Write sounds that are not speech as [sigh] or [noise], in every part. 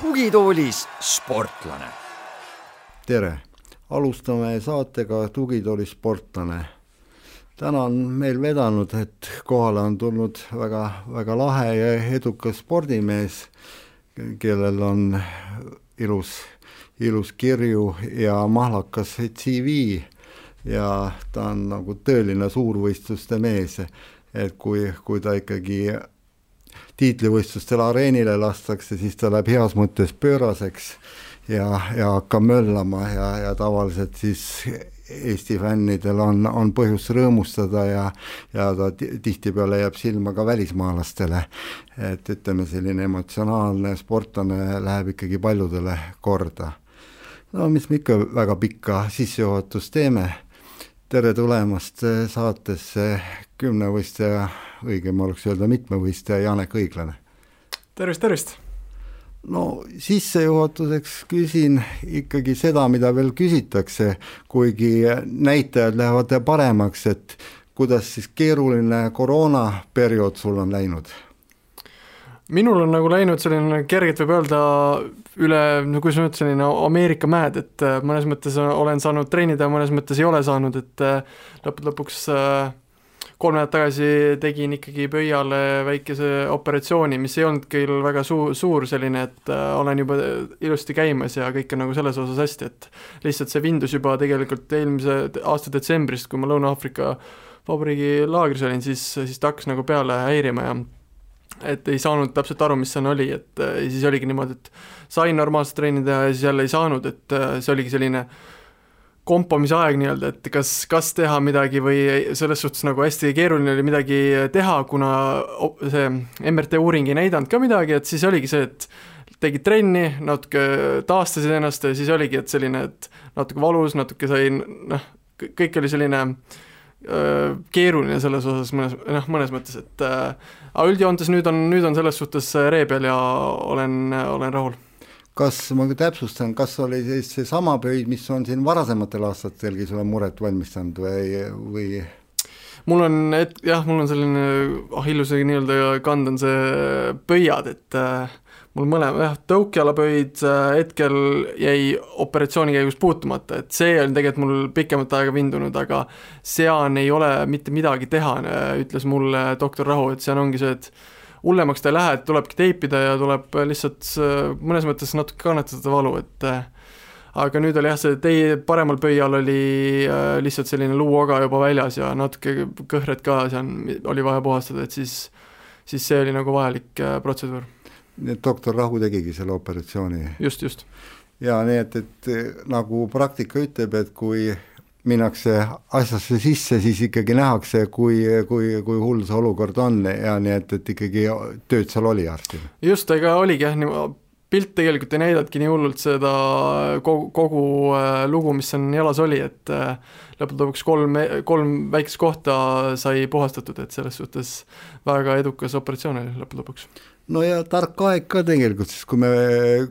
tugitoolis sportlane. tere, alustame saatega Tugitoolis sportlane. täna on meil vedanud, et kohale on tulnud väga, väga lahe ja edukas spordimees, kellel on ilus, ilus kirju ja mahlakas CV ja ta on nagu tõeline suurvõistluste mees, et kui, kui ta ikkagi tiitlivõistlustel areenile lastakse, siis ta läheb heas mõttes pööraseks ja, ja hakkab möllama ja, ja tavaliselt siis Eesti fännidel on, on põhjust rõõmustada ja, ja ta tihtipeale jääb silma ka välismaalastele. et ütleme, selline emotsionaalne sportlane läheb ikkagi paljudele korda. No mis me ikka väga pikka sissejuhatust teeme tere tulemast saatesse kümnevõistleja, õigem oleks öelda mitmevõistleja Janek Õiglane. tervist, tervist! no sissejuhatuseks küsin ikkagi seda, mida veel küsitakse, kuigi näitajad lähevad paremaks, et kuidas siis keeruline koroonaperiood sul on läinud? minul on nagu läinud selline kergelt võib öelda üle, no kuidas ma ütlen, selline Ameerika mäed, et äh, mõnes mõttes olen saanud treenida mõnes mõttes ei ole saanud, et äh, lõppude lõpuks äh, kolm nädalat tagasi tegin ikkagi pöiale väikese operatsiooni, mis ei olnud küll väga suur, suur selline, et olen juba ilusti käimas ja kõik on nagu selles osas hästi, et lihtsalt see vindus juba tegelikult eelmise aasta detsembrist, kui ma Lõuna-Aafrika vabariigi laagris olin, siis, siis ta hakkas nagu peale häirima ja et ei saanud täpselt aru, mis see oli, et äh, siis oligi niimoodi, et sain normaalselt trenni teha ja siis jälle ei saanud, et äh, see oligi selline kompamise aeg nii-öelda, et kas, kas teha midagi või selles suhtes nagu hästi keeruline oli midagi teha, kuna see MRT uuring ei näidanud ka midagi, et siis oligi see, et tegid trenni, natuke taastasid ennast ja siis oligi, et selline, et natuke valus, natuke sain, noh, kõik oli selline Äh, keeruline selles osas mõnes, noh, mõnes mõttes, et äh, aga üldjoontes nüüd on, nüüd on selles suhtes ree peal ja olen, olen rahul. kas, ma täpsustan, kas oli siis seesama pöid, mis on siin varasematel aastatelgi sulle muret valmistanud või, või? mul on, et jah, mul on selline Achilleuse nii-öelda kand on see pöiad, et äh, mul mõlema, jah, tõukjalapöid äh, hetkel jäi operatsiooni käigus puutumata, et see on tegelikult mul pikemat aega vindunud, aga sean ei ole mitte midagi teha, äh, ütles mulle doktor Rahu, et sean ongi see, et hullemaks ta ei lähe, et tulebki teipida ja tuleb lihtsalt äh, mõnes mõttes natuke kannatada seda valu, et aga nüüd oli jah, see teie paremal pöial oli lihtsalt selline luuoga juba väljas ja natuke kõhred ka seal oli vaja puhastada, et siis, siis see oli nagu vajalik protseduur doktor Rahu tegigi selle operatsiooni. just, just. ja nii et, et nagu praktika ütleb, et kui minnakse asjasse sisse, siis ikkagi nähakse, kui, kui, kui hull see olukord on ja nii et, et ikkagi tööd seal oli arstil. just, ega oligi jah, pilt tegelikult ei näidanudki nii hullult seda kogu, kogu äh, lugu, mis seal jalas oli, et äh, lõppude lõpuks kolm, kolm väikest kohta sai puhastatud, et selles suhtes väga edukas operatsioon oli lõppude lõpuks no ja tark aeg ka tegelikult, sest kui me,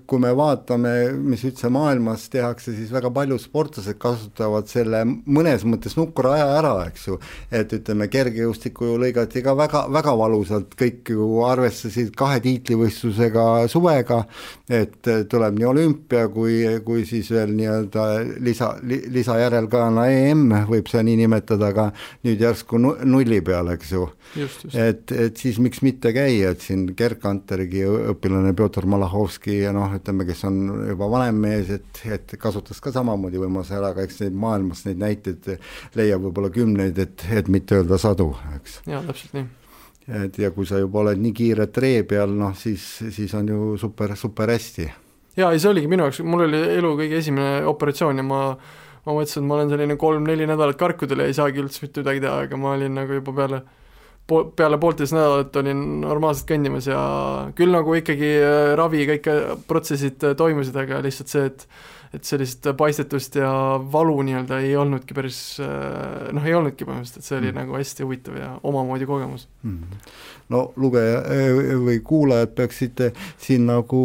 kui me vaatame, mis üldse maailmas tehakse, siis väga paljud sportlased kasutavad selle mõnes mõttes nukra aja ära, eks ju. et ütleme, kergejõustikku ju lõigati ka väga, väga valusalt, kõik ju arvestasid kahe tiitlivõistlusega suvega, et tuleb nii olümpia kui, kui siis veel nii-öelda lisa li,, lisajärelkajana EM, võib seda nii nimetada, aga nüüd järsku nulli peal, eks ju. et, et siis miks mitte käia, et siin kerk Kantergi õpilane Pjotor Malahovski ja noh, ütleme, kes on juba vanem mees, et, et kasutas ka samamoodi võimaluse ära, aga eks neid maailmas neid näiteid leiab võib-olla kümneid, et, et mitte öelda sadu, eks. jaa, täpselt nii et ja kui sa juba oled nii kiire tree peal, noh siis, siis on ju super, super hästi. jaa, ei see oligi minu jaoks, mul oli elu kõige esimene operatsioon ja ma ma mõtlesin, et ma olen selline kolm-neli nädalat karkudel ja ei saagi üldse mitte midagi teha, aga ma olin nagu juba peale po-, peale poolteist nädalat olin normaalselt kõndimas ja küll nagu ikkagi ravi, kõik protsessid toimusid, aga lihtsalt see, et et sellist paistetust ja valu nii-öelda ei olnudki päris noh, ei olnudki põhimõtteliselt, et see oli mm. nagu hästi huvitav ja omamoodi kogemus mm no lugeja eh, või kuulajad peaksid siin nagu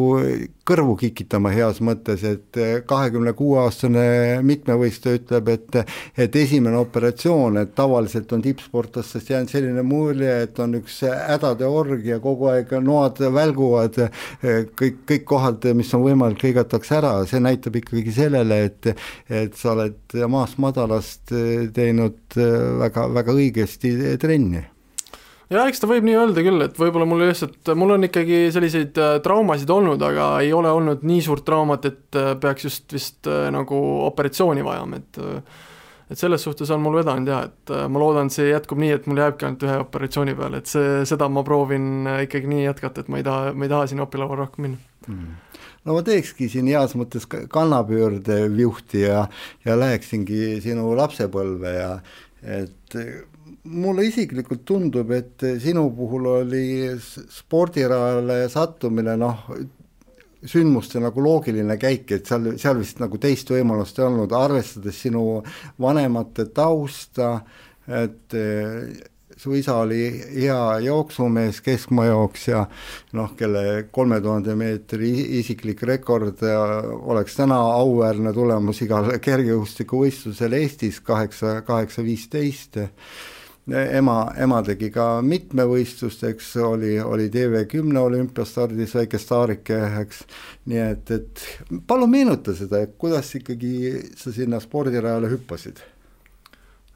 kõrvu kikitama heas mõttes, et kahekümne kuue aastane mitmevõistleja ütleb, et et esimene operatsioon, et tavaliselt on tippsportlastest jäänud selline mulje, et on üks hädade org ja kogu aeg noad välguvad, kõik, kõik kohad, mis on võimalik, lõigatakse ära, see näitab ikkagi sellele, et et sa oled maast madalast teinud väga, väga õigesti trenni jaa, eks ta võib nii öelda küll, et võib-olla mul lihtsalt, mul on ikkagi selliseid äh, traumasid olnud, aga ei ole olnud nii suurt traumat, et äh, peaks just vist äh, nagu operatsiooni vajama, et et selles suhtes on mul vedanud jaa, et ma loodan, see jätkub nii, et mul jääbki ainult ühe operatsiooni peale, et see, seda ma proovin ikkagi nii jätkata, et ma ei taha, ma ei taha sinna opilauale rohkem minna. Mm. No ma teekski siin heas mõttes kannapöörde viuhti ja, ja läheksingi sinu lapsepõlve ja et mulle isiklikult tundub, et sinu puhul oli spordirajale sattumine noh, sündmuste nagu loogiline käik, et seal, seal vist nagu teist võimalust ei olnud, arvestades sinu vanemate tausta, et eh, su isa oli hea jooksumees, keskmaajooksja, noh, kelle kolme tuhande meetri isiklik rekord oleks täna auväärne tulemus igal kergejõustikuvõistlusel Eestis, kaheksa, kaheksa viisteist ema, ema tegi ka mitmevõistlust, eks, oli, oli TV10 olümpiastardis väike staarike, eks, nii et, et palun meenuta seda, kuidas ikkagi sa sinna spordirajale hüppasid?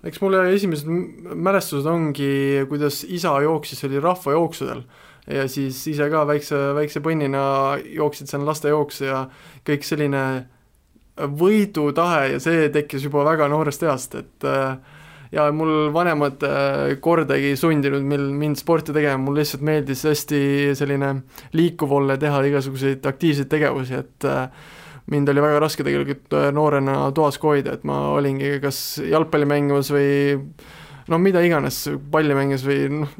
eks mulle esimesed mälestused ongi, kuidas isa jooksis, oli rahvajooksudel ja siis ise ka väikse, väikse põnnina jooksid seal lastejooksu ja kõik selline võidutahe ja see tekkis juba väga noorest east, et äh, ja mul vanemad äh, kordagi ei sundinud mil mind sporti tegema, mul lihtsalt meeldis hästi selline liikuv olla ja teha igasuguseid aktiivseid tegevusi, et äh, mind oli väga raske tegelikult äh, noorena toas hoida, et ma olingi kas jalgpalli mängimas või no mida iganes, palli mängimas või noh,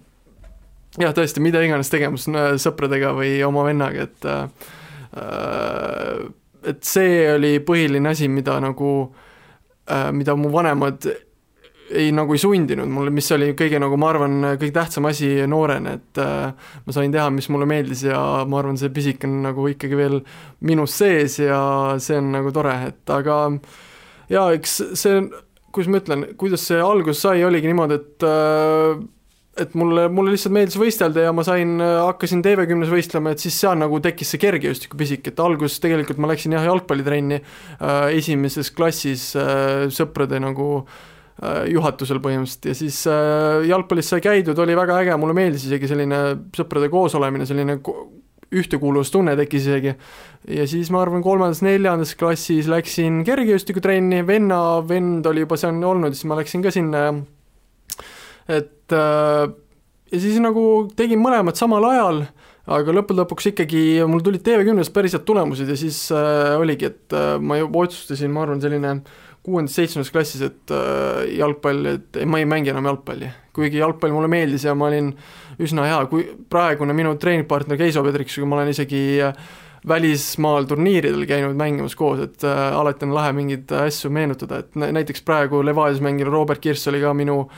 jah, tõesti, mida iganes tegemas sõpradega või oma vennaga, et et see oli põhiline asi, mida nagu, mida mu vanemad ei nagu ei sundinud mulle, mis oli kõige nagu ma arvan, kõige tähtsam asi noorena, et äh, ma sain teha, mis mulle meeldis ja ma arvan, see pisik on nagu ikkagi veel minus sees ja see on nagu tore, et aga jaa, eks see, kuidas ma ütlen, kuidas see algus sai, oligi niimoodi, et äh, et mulle, mulle lihtsalt meeldis võistelda ja ma sain, hakkasin TV10-s võistlema, et siis seal nagu tekkis see kergejõustikupisik, et alguses tegelikult ma läksin jah, jalgpallitrenni äh, esimeses klassis äh, sõprade nagu Äh, juhatusel põhimõtteliselt. Ja siis äh, jalgpallis sai käidud, oli väga äge, mulle meeldis isegi selline sõprade koosolemine, selline ühtekuuluvustunne tekkis isegi. ja siis ma arvan, kolmandas-neljandas klassis läksin kergejõustikutrenni, venna, vend oli juba seal olnud, siis ma läksin ka sinna ja et äh, ja siis nagu tegin mõlemad samal ajal, aga lõppude lõpuks ikkagi mul tulid TV10-st päris head tulemused ja siis äh, oligi, et äh, ma juba otsustasin, ma arvan, selline äh, kuuendas-seitsmendas klassis, et äh, jalgpall, et ma ei mängi enam jalgpalli. kuigi jalgpall mulle meeldis ja ma olin üsna hea, kui praegune minu treeningpartner Keiso Pedriksiga ma olen isegi äh, välismaal turniiridel käinud mängimas koos, et äh, alati on lahe mingeid asju meenutada, et näiteks praegu Levadias mänginud Robert Kirss oli ka minu minu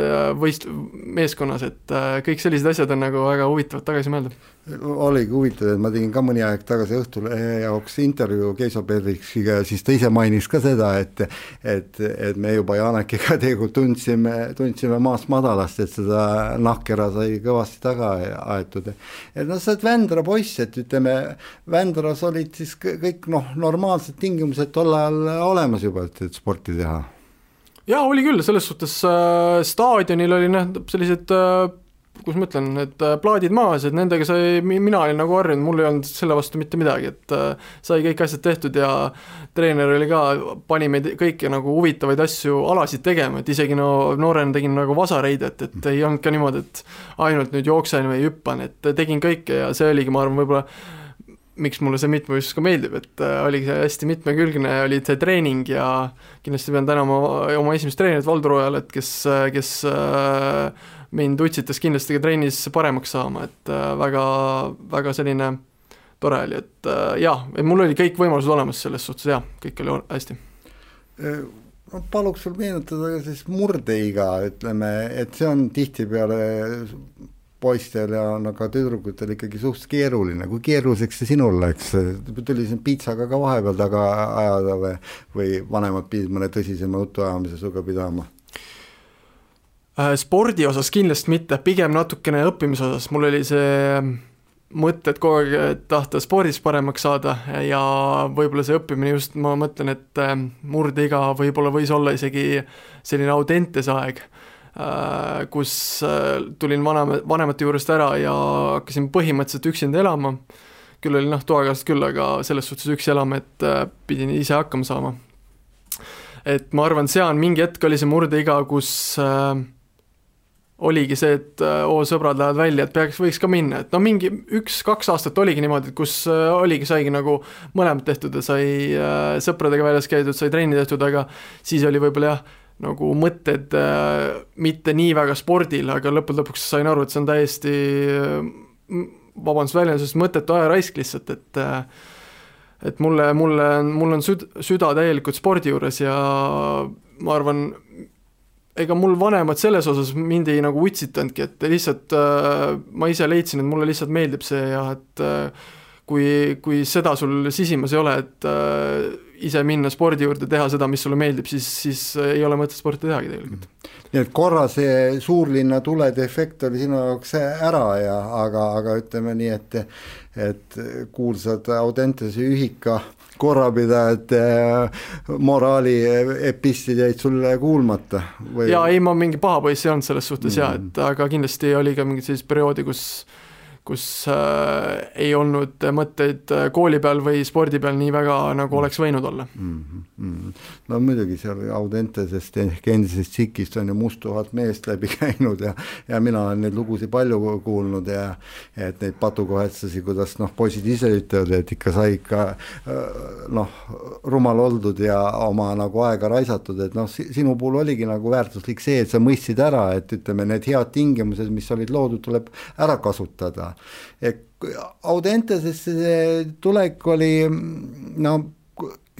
äh, võist-, meeskonnas, et äh, kõik sellised asjad on nagu väga huvitavad tagasi mõelda. oligi huvitav, et ma tegin ka mõni aeg tagasi Õhtulehe jaoks intervjuu Keiso Pedriksiga ja siis ta ise mainis ka seda, et et, et me juba Janekiga tegelikult tundsime, tundsime maast madalast, et seda nahkera sai kõvasti taga aetud. et noh, sa oled Vändra poiss, et ütleme, Vändras olid siis kõik noh, normaalsed tingimused tol ajal olemas juba, et, et sporti teha jaa, oli küll, selles suhtes äh, staadionil oli noh, sellised äh, kuidas ma ütlen, need äh, plaadid maas, et nendega sai, mina olin nagu harjunud, mul ei olnud selle vastu mitte midagi, et äh, sai kõik asjad tehtud ja treener oli ka, pani meid kõiki nagu huvitavaid asju, alasid tegema, et isegi no noorena tegin nagu vasareidet, et ei olnud ka niimoodi, et ainult nüüd jooksen või hüppan, et tegin kõike ja see oligi, ma arvan, võib-olla miks mulle see mitmevõistlus ka meeldib, et äh, oligi see hästi mitmekülgne, oli see treening ja kindlasti pean tänama oma esimest treenerit Valdur Ojalat, kes, kes äh, mind utsitas kindlasti ka trennis paremaks saama, et äh, väga, väga selline tore oli, et äh, jaa, et mul oli kõik võimalused olemas selles suhtes, jah, kõik oli hästi. ma paluks sul meenutada siis murdeiga, ütleme, et see on tihtipeale poistel ja no ka tüdrukutel ikkagi suhteliselt keeruline, kui keeruliseks see sinul läks, tuli siin piitsaga ka vahepeal taga ajada või, või vanemad pidid mõne tõsisema jutuajamise sinuga pidama? Äh, spordi osas kindlasti mitte, pigem natukene õppimise osas, mul oli see mõte, et kogu aeg tahta spordis paremaks saada ja võib-olla see õppimine just, ma mõtlen, et äh, murdeiga võib-olla võis olla isegi selline Audentes aeg, kus tulin vanema, vanemate juurest ära ja hakkasin põhimõtteliselt üksinda elama, küll oli noh, toakaaslased küll, aga selles suhtes üksi elama, et pidin ise hakkama saama. et ma arvan, see on, mingi hetk oli see murdeiga, kus äh, oligi see, et äh, oo, sõbrad lähevad välja, et peaks, võiks ka minna, et no mingi üks-kaks aastat oligi niimoodi, et kus äh, oligi, saigi nagu mõlemat tehtud ja sai äh, sõpradega väljas käidud, sai trenni tehtud, aga siis oli võib-olla jah, nagu mõtted äh, mitte nii väga spordil, aga lõppude lõpuks sain aru, et see on täiesti äh, vabandust väljendusest, mõttetu ajaraisk lihtsalt, et äh, et mulle, mulle, mul on süd-, süda täielikult spordi juures ja ma arvan, ega mul vanemad selles osas mind ei nagu utsitanudki, et lihtsalt äh, ma ise leidsin, et mulle lihtsalt meeldib see ja et äh, kui, kui seda sul sisimas ei ole, et äh, ise minna spordi juurde, teha seda, mis sulle meeldib, siis, siis ei ole mõtet sporti tehagi tegelikult. nii et korra see suurlinna tulede efekt oli sinu jaoks ära ja aga, aga ütleme nii, et et kuulsad Audentese ühika korrapidajate moraali epistid jäid sulle kuulmata või? jaa, ei ma mingi paha poiss ei olnud selles suhtes mm jaa, et aga kindlasti oli ka mingeid selliseid perioode, kus kus äh, ei olnud mõtteid äh, kooli peal või spordi peal nii väga, nagu mm. oleks võinud olla mm. -hmm. no muidugi seal Audentesest ehk endisest Tšikist on ju musttuhat meest läbi [laughs] käinud ja ja mina olen neid lugusid palju kuulnud ja et neid patukohetsusi, kuidas noh, poisid ise ütlevad, et ikka sai ikka äh, noh, rumal oldud ja oma nagu aega raisatud, et noh, sinu puhul oligi nagu väärtuslik see, et sa mõistsid ära, et ütleme, need head tingimused, mis olid loodud, tuleb ära kasutada Audentesesse tulek oli no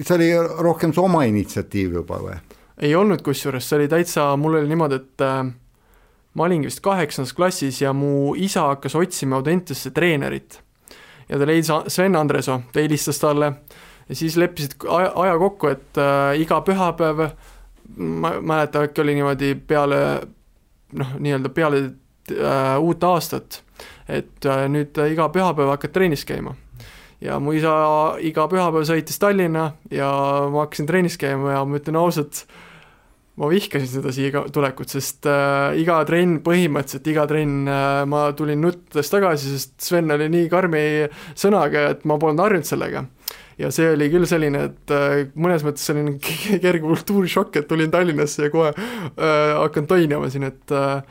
see oli rohkem su oma initsiatiiv juba või? ei olnud kusjuures, see oli täitsa, mul oli niimoodi, et äh, ma olingi vist kaheksandas klassis ja mu isa hakkas otsima Audentesse treenerit. ja ta leidis Sven Andresoo, ta helistas talle ja siis leppisid aja, aja kokku, et äh, iga pühapäev, ma ei mäleta, äkki oli niimoodi peale noh, nii-öelda peale äh, uut aastat et äh, nüüd iga pühapäev hakkad trennis käima. ja mu isa iga pühapäev sõitis Tallinna ja ma hakkasin trennis käima ja ma ütlen ausalt, ma vihkasin seda siia tulekut, sest äh, iga trenn, põhimõtteliselt iga trenn äh, ma tulin nuttes tagasi, sest Sven oli nii karmi sõnaga, et ma polnud harjunud sellega. ja see oli küll selline, et äh, mõnes mõttes selline kerge kultuurishokk, et tulin Tallinnasse ja kohe äh, hakkan toinima siin, et äh,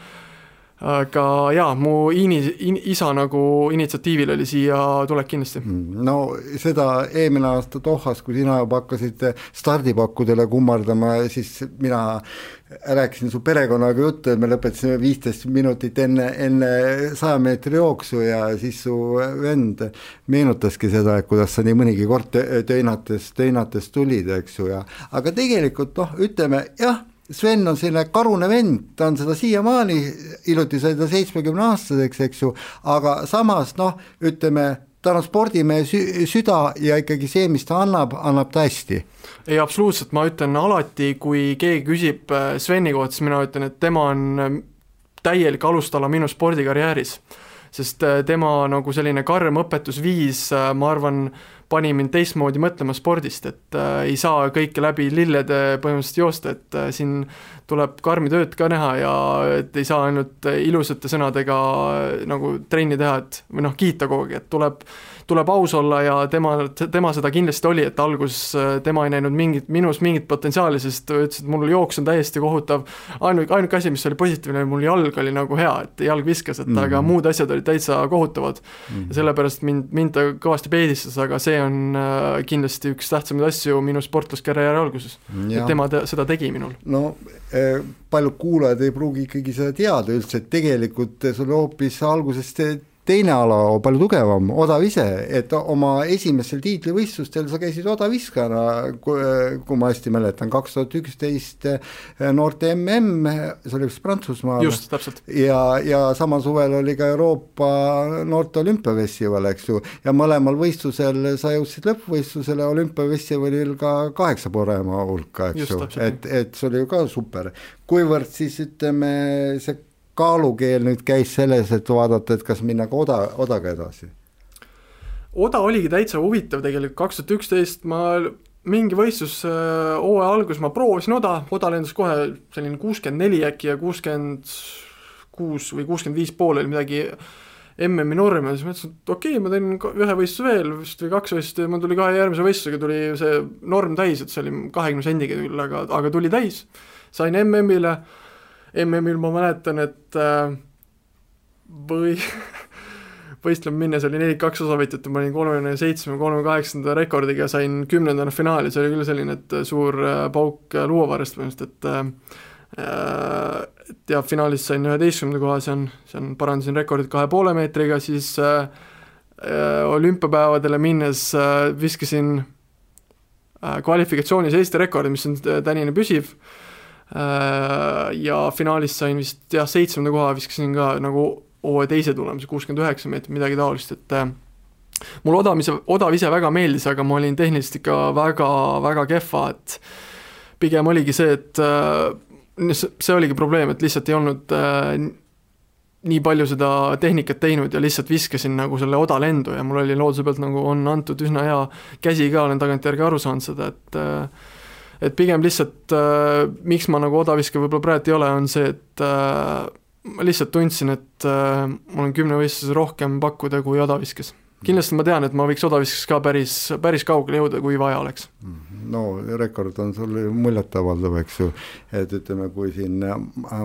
aga jaa, mu ini-, in-, isa nagu initsiatiivil oli siia tulek kindlasti. Mm, no seda eelmine aasta Dohas, kui sina juba hakkasid stardipakkudele kummardama, siis mina rääkisin su perekonnaga juttu, et me lõpetasime viisteist minutit enne, enne saja meetri jooksu ja siis su vend meenutaski seda, et kuidas sa nii mõnigi kord töinates, töinates tulid, eks ju, ja aga tegelikult noh, ütleme jah Sven on selline karune vend, ta on seda siiamaani, hiljuti sai ta seitsmekümne aastaseks, eks ju, aga samas noh, ütleme, tal on spordimehe sü-, süda ja ikkagi see, mis ta annab, annab ta hästi. ei, absoluutselt, ma ütlen alati, kui keegi küsib äh, Sveni kohta, siis mina ütlen, et tema on äh, täielik alustala minu spordikarjääris. Sest äh, tema nagu selline karm õpetusviis, ma arvan, pani mind teistmoodi mõtlema spordist, et äh, ei saa kõike läbi lillede põhimõtteliselt joosta, et äh, siin tuleb karmi tööd ka näha ja et ei saa ainult ilusate sõnadega äh, nagu trenni teha, et või noh, kiita kogu aeg, et tuleb tuleb aus olla ja tema, tema seda kindlasti oli, et alguses tema ei näinud mingit, minus mingit potentsiaali, sest ütles, et mul jooks on täiesti kohutav. ainuke, ainuke asi, mis oli positiivne, mul jalg oli nagu hea, et jalg viskas, et mm -hmm. aga muud asjad olid täitsa kohutavad mm. -hmm. ja sellepärast mind, mind ta kõvasti peedistas, aga see on kindlasti üks tähtsamaid asju minu sportlaskarjääri alguses. et tema te, seda tegi minul. no eh, paljud kuulajad ei pruugi ikkagi seda teada üldse, et tegelikult sul hoopis algusest teine ala palju tugevam, odav ise, et oma esimestel tiitlivõistlustel sa käisid odaviskajana, kui ma hästi mäletan, kaks tuhat üksteist noorte mm, see oli vist Prantsusmaal. just, täpselt. ja, ja samal suvel oli ka Euroopa noorte olümpiafestival, eks ju, ja mõlemal võistlusel sa jõudsid lõppvõistlusele, olümpiafestivalil ka kaheksa parema hulka, eks ju, et, et see oli ju ka super. kuivõrd siis ütleme, see kaalukeel nüüd käis selles, et vaadata, et kas minna ka oda, odaga edasi? oda oligi täitsa huvitav tegelikult, kaks tuhat üksteist ma mingi võistlus äh, hooaja alguses ma proovisin oda, oda lendas kohe selline kuuskümmend neli äkki ja kuuskümmend kuus või kuuskümmend viis pool oli midagi MM-i norm ja siis mõtlesin, et okei okay,, ma teen ühe võistluse veel vist või kaks võistlust ja mul tuli kahe järgmise võistlusega tuli see norm täis, et see oli kahekümne sendiga küll, aga, aga tuli täis. sain MM-ile MM-il ma mäletan, et äh, või [laughs] võistlema minnes oli nelikaks osavõtjat ja ma olin kolmekümne seitsme, kolmekümne kaheksanda rekordiga, sain kümnendana finaali, see oli küll selline, et suur äh, pauk luuavarrest põhimõtteliselt, et äh, et ja finaalis sain üheteistkümnenda koha, see on, see on, parandasin rekordit kahe poole meetriga, siis äh, olümpiapäevadele minnes äh, viskasin äh, kvalifikatsioonis Eesti rekordi, mis on tänini püsiv. äh,, Äh, ja finaalis sain vist jah, seitsmenda koha viskasin ka nagu hooaja teise tulemuse, kuuskümmend üheksa meetrit, midagi taolist, et äh, mulle odamise, odav ise väga meeldis, aga ma olin tehniliselt ikka väga, väga kehva, et pigem oligi see, et äh, see oligi probleem, et lihtsalt ei olnud nii palju seda tehnikat teinud ja lihtsalt viskasin nagu selle odalendu ja mul oli looduse pealt nagu on antud üsna hea käsi ka, olen tagantjärgi aru saanud seda, et et pigem lihtsalt äh, miks ma nagu odaviskaja võib-olla praegu ei ole, on see, et äh, ma lihtsalt tundsin, et äh, mul on kümnevõistluses rohkem pakkuda kui odaviskes. Kindlasti ma tean, et ma võiks odaviskes ka päris, päris kaugele jõuda, kui vaja oleks. Mhm. no rekord on sul muljetavaldav, eks ju, et ütleme, kui siin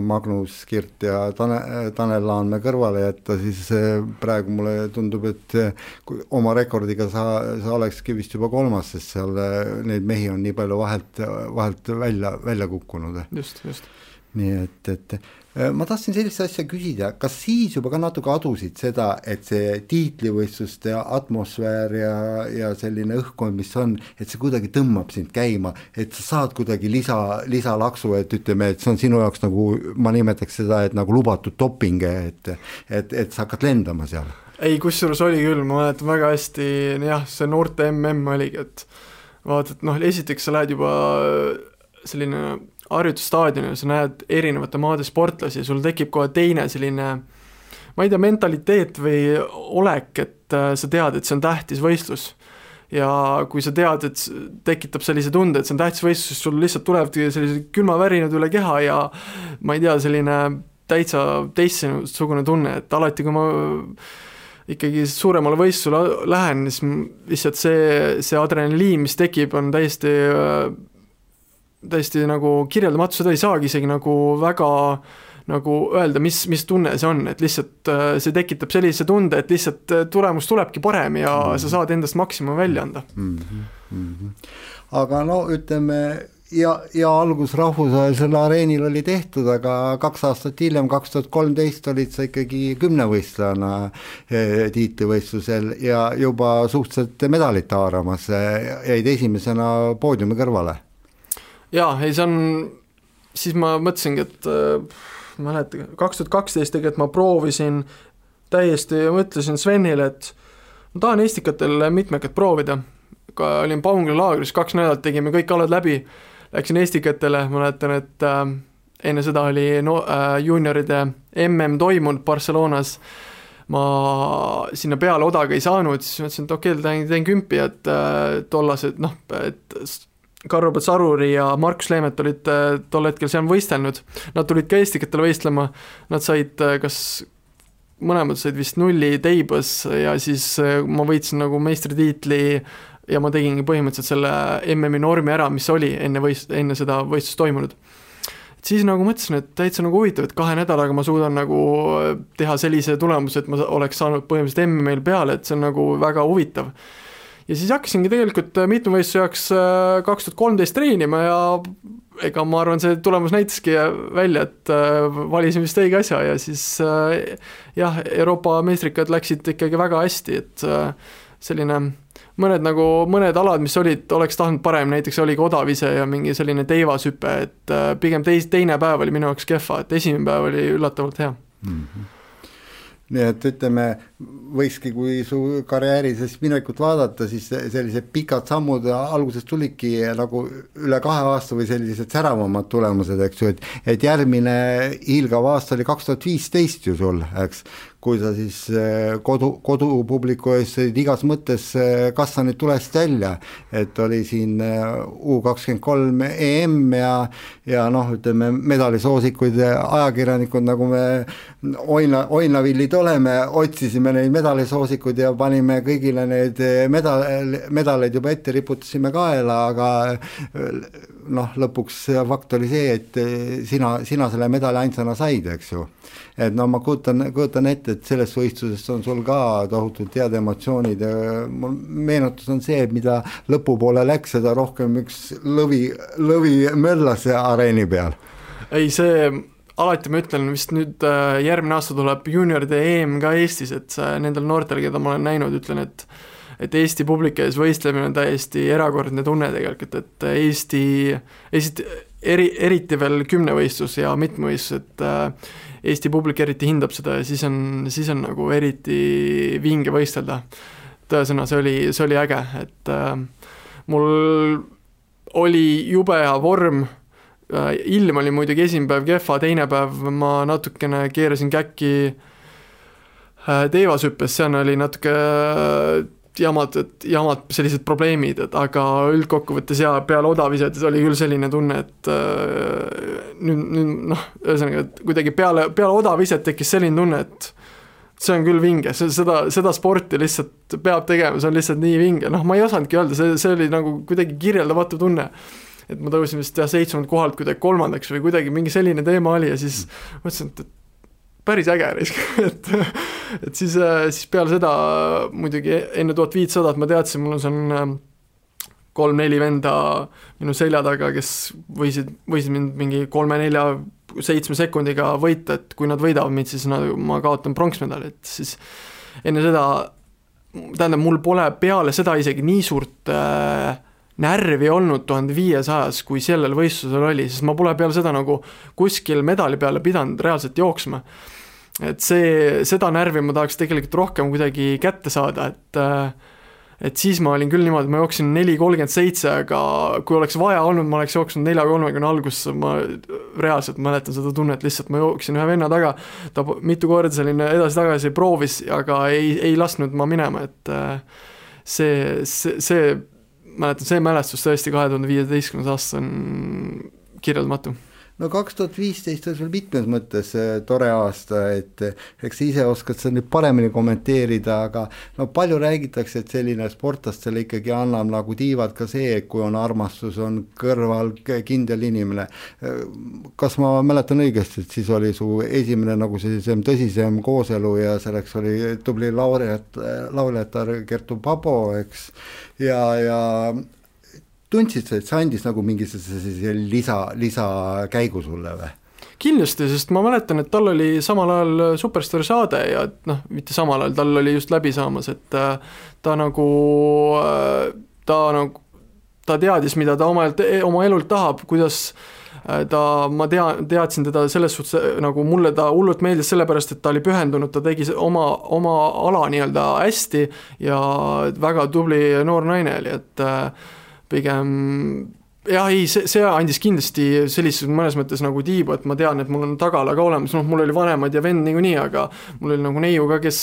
Magnus Kirt ja Tane-, Tanel Laanmäe kõrvale jätta, siis äh, praegu mulle tundub, et kui oma rekordiga sa, sa olekski vist juba kolmas, sest seal äh, neid mehi on nii palju vahelt, vahelt välja, välja kukkunud. just, just. nii et, et Äh, ma tahtsin sellist asja küsida, kas siis juba ka natuke adusid seda, et see tiitlivõistluste atmosfäär ja, ja selline õhkkond, mis on, et see kuidagi tõmbab sind käima, et sa saad kuidagi lisa, lisalaksu, et ütleme, et see on sinu jaoks nagu, ma nimetaks seda, et nagu lubatud doping, et et, et sa hakkad lendama seal? ei, kusjuures oli küll, ma mäletan väga hästi, jah, see noorte mm oligi, et vaata, et noh, esiteks sa lähed juba selline harjutusstaadionil sa näed erinevate maade sportlasi, sul tekib kohe teine selline ma ei tea, mentaliteet või olek, et äh, sa tead, et see on tähtis võistlus. ja kui sa tead, et tekitab sellise tunde, et see on tähtis võistlus, sul lihtsalt tulevadki sellised külmavärinad üle keha ja ma ei tea, selline täitsa teistsugune tunne, et alati, kui ma ikkagi suuremale võistlusele lähen, siis lihtsalt see, see adrenaliin, mis tekib, on täiesti äh, täiesti nagu kirjeldamatu, seda ei saagi isegi nagu väga nagu öelda, mis, mis tunne see on, et lihtsalt äh, see tekitab sellise tunde, et lihtsalt äh, tulemus tulebki parem ja mm -hmm. sa saad endast maksimum välja anda mm. -hmm. aga no ütleme, ja, ja algus rahvusvahelisel areenil oli tehtud, aga kaks aastat hiljem, kaks tuhat kolmteist olid sa ikkagi kümnevõistlejana eh, tiitlivõistlusel ja juba suhteliselt medalit haaramas, jäid esimesena poodiumi kõrvale jaa, ei see on, siis ma mõtlesingi, et äh, mäleta, kaks tuhat kaksteist tegelikult ma proovisin täiesti, mõtlesin Svenile, et ma tahan Estikatel mitmekat proovida, olin Paungla laagris, kaks nädalat tegime kõik alad läbi, läksin Estikatele, mäletan, et äh, enne seda oli no äh, juunioride mm toimunud Barcelonas, ma sinna peale odaga ei saanud, siis mõtlesin, et okei okay,, teen, teen kümpi, et äh, tollased noh, et Karl-Robert Saruri ja Markus Leemet olid äh, tol hetkel seal võistelnud, nad tulid ka Estikatele võistlema, nad said äh, kas mõlemad said vist nulli teibas ja siis ma võitsin nagu meistritiitli ja ma tegingi põhimõtteliselt selle MM-i normi ära, mis oli enne võist-, enne seda võistlust toimunud. Siis nagu mõtlesin, et täitsa nagu huvitav, et kahe nädalaga ma suudan nagu teha sellise tulemuse, et ma oleks saanud põhimõtteliselt MM-il peale, et see on nagu väga huvitav. Ja siis hakkasingi tegelikult mitmevõistluse jaoks äh, kaks tuhat kolmteist treenima ja ega ma arvan, see tulemus näitaski välja, et äh, valisin vist õige asja ja siis äh, jah, Euroopa meistrikad läksid ikkagi väga hästi, et selline mõned nagu, mõned alad, mis olid, oleks tahtnud parem, näiteks oligi odavise ja mingi selline teivashüpe, et äh, pigem teis-, teine päev oli minu jaoks kehva, et esimene päev oli üllatavalt hea mm. -hmm nii et ütleme, võikski, kui su karjääri siis minekut vaadata, siis sellised pikad sammud alguses tulidki nagu üle kahe aasta või sellised säravamad tulemused, eks ju, et et järgmine hiilgav aasta oli kaks tuhat viisteist ju sul, eks, kui sa siis eh, kodu, kodupubliku ees sõid igas mõttes eh, kassanid tulest välja, et oli siin eh, U kakskümmend kolm EM ja ja noh, ütleme medalisoosikuid ajakirjanikud, nagu me Oina, Oinavillid oleme, otsisime neid medalisoosikuid ja panime kõigile need medal, medaleid juba ette, riputasime kaela, aga noh, lõpuks fakt oli see, et sina, sina selle medali ainsana said, eks ju et no ma kujutan, kujutan ette, et sellest võistlusest on sul ka tohutult head emotsioonid ja mul meenutus on see, mida lõpupoole läks, seda rohkem üks lõvi, lõvi möllas areeni peal. ei, see alati ma ütlen, vist nüüd äh, järgmine aasta tuleb juunioride EM ka Eestis, et nendel noortel, keda ma olen näinud, ütlen, et et Eesti publiku ees võistlemine on täiesti erakordne tunne tegelikult, et Eesti, Eesti eri, eriti veel kümnevõistlus ja mitmevõistlus, et äh, Eesti publik eriti hindab seda ja siis on, siis on nagu eriti vinge võistelda. tõesõna, see oli, see oli äge, et äh, mul oli jube hea vorm äh,, ilm oli muidugi esimene päev kehva, teine päev ma natukene keerasin käkki äh, teivashüppes, seal oli natuke äh, jamad, et jamad, sellised probleemid, et aga üldkokkuvõttes ja peale odavisetes oli küll selline tunne, et äh, nüüd, nüüd noh, ühesõnaga, et kuidagi peale, peale odaviset tekkis selline tunne, et see on küll vinge, see, seda, seda sporti lihtsalt peab tegema, see on lihtsalt nii vinge, noh, ma ei osanudki öelda, see, see oli nagu kuidagi kirjeldamatu tunne. et ma tõusin vist jah, seitsmendalt kohalt kuidagi kolmandaks või kuidagi mingi selline teema oli ja siis mõtlesin, et, et päris äge risk [laughs] et, et siis, siis peale seda muidugi enne tuhat viitsadat ma teadsin, mul on seal ähm, kolm-neli venda minu selja taga, kes võisid, võisid mind mingi kolme-nelja, seitsme sekundiga võita, et kui nad võidavad mind, siis nad, ma kaotan pronksmedali, et siis enne seda, tähendab, mul pole peale seda isegi nii suurt äh, närvi olnud tuhande viiesajas, kui sellel võistlusel oli, sest ma pole peale seda nagu kuskil medali peale pidanud reaalselt jooksma. et see, seda närvi ma tahaks tegelikult rohkem kuidagi kätte saada, et äh, et siis ma olin küll niimoodi, ma jooksin neli kolmkümmend seitse, aga kui oleks vaja olnud, ma oleks jooksnud nelja kolmekümne alguses, ma reaalselt mäletan seda tunnet, lihtsalt ma jooksin ühe venna taga, ta mitu korda selline edasi-tagasi proovis, aga ei, ei lasknud ma minema, et äh, see, see, see, mäletan, see mälestus tõesti kahe tuhande viieteistkümnes aasta on kirjeldamatu no kaks tuhat viisteist on sul mitmes mõttes äh, tore aasta, et äh, eks sa ise oskad seda nüüd paremini kommenteerida, aga no palju räägitakse, et selline sportlastele ikkagi annab nagu tiivad ka see, kui on armastus, on kõrval kindel inimene. Äh, kas ma mäletan õigesti, et siis oli su esimene nagu sellisem tõsisem kooselu ja selleks oli tubli laureaat, laureatar Kertu Pabo, eks, ja, ja tundsid sa, et see andis nagu mingi sellise lisa, lisakäigu sulle või? kindlasti, sest ma mäletan, et tal oli samal ajal Superstaari saade ja noh, mitte samal ajal, tal oli just läbi saamas, et äh, ta nagu, äh, ta nagu, ta teadis, mida ta oma, oma elult tahab, kuidas äh, ta, ma tea, teadsin teda selles suhtes nagu mulle ta hullult meeldis sellepärast, et ta oli pühendunud, ta tegi oma, oma ala nii-öelda hästi ja väga tubli noor naine oli, et äh, pigem jah, ei, see, see andis kindlasti sellises mõnes mõttes nagu tiibu, et ma tean, et mul on tagala ka olemas, noh, mul oli vanemad ja vend niikuinii, aga mul oli nagu neiu ka, kes,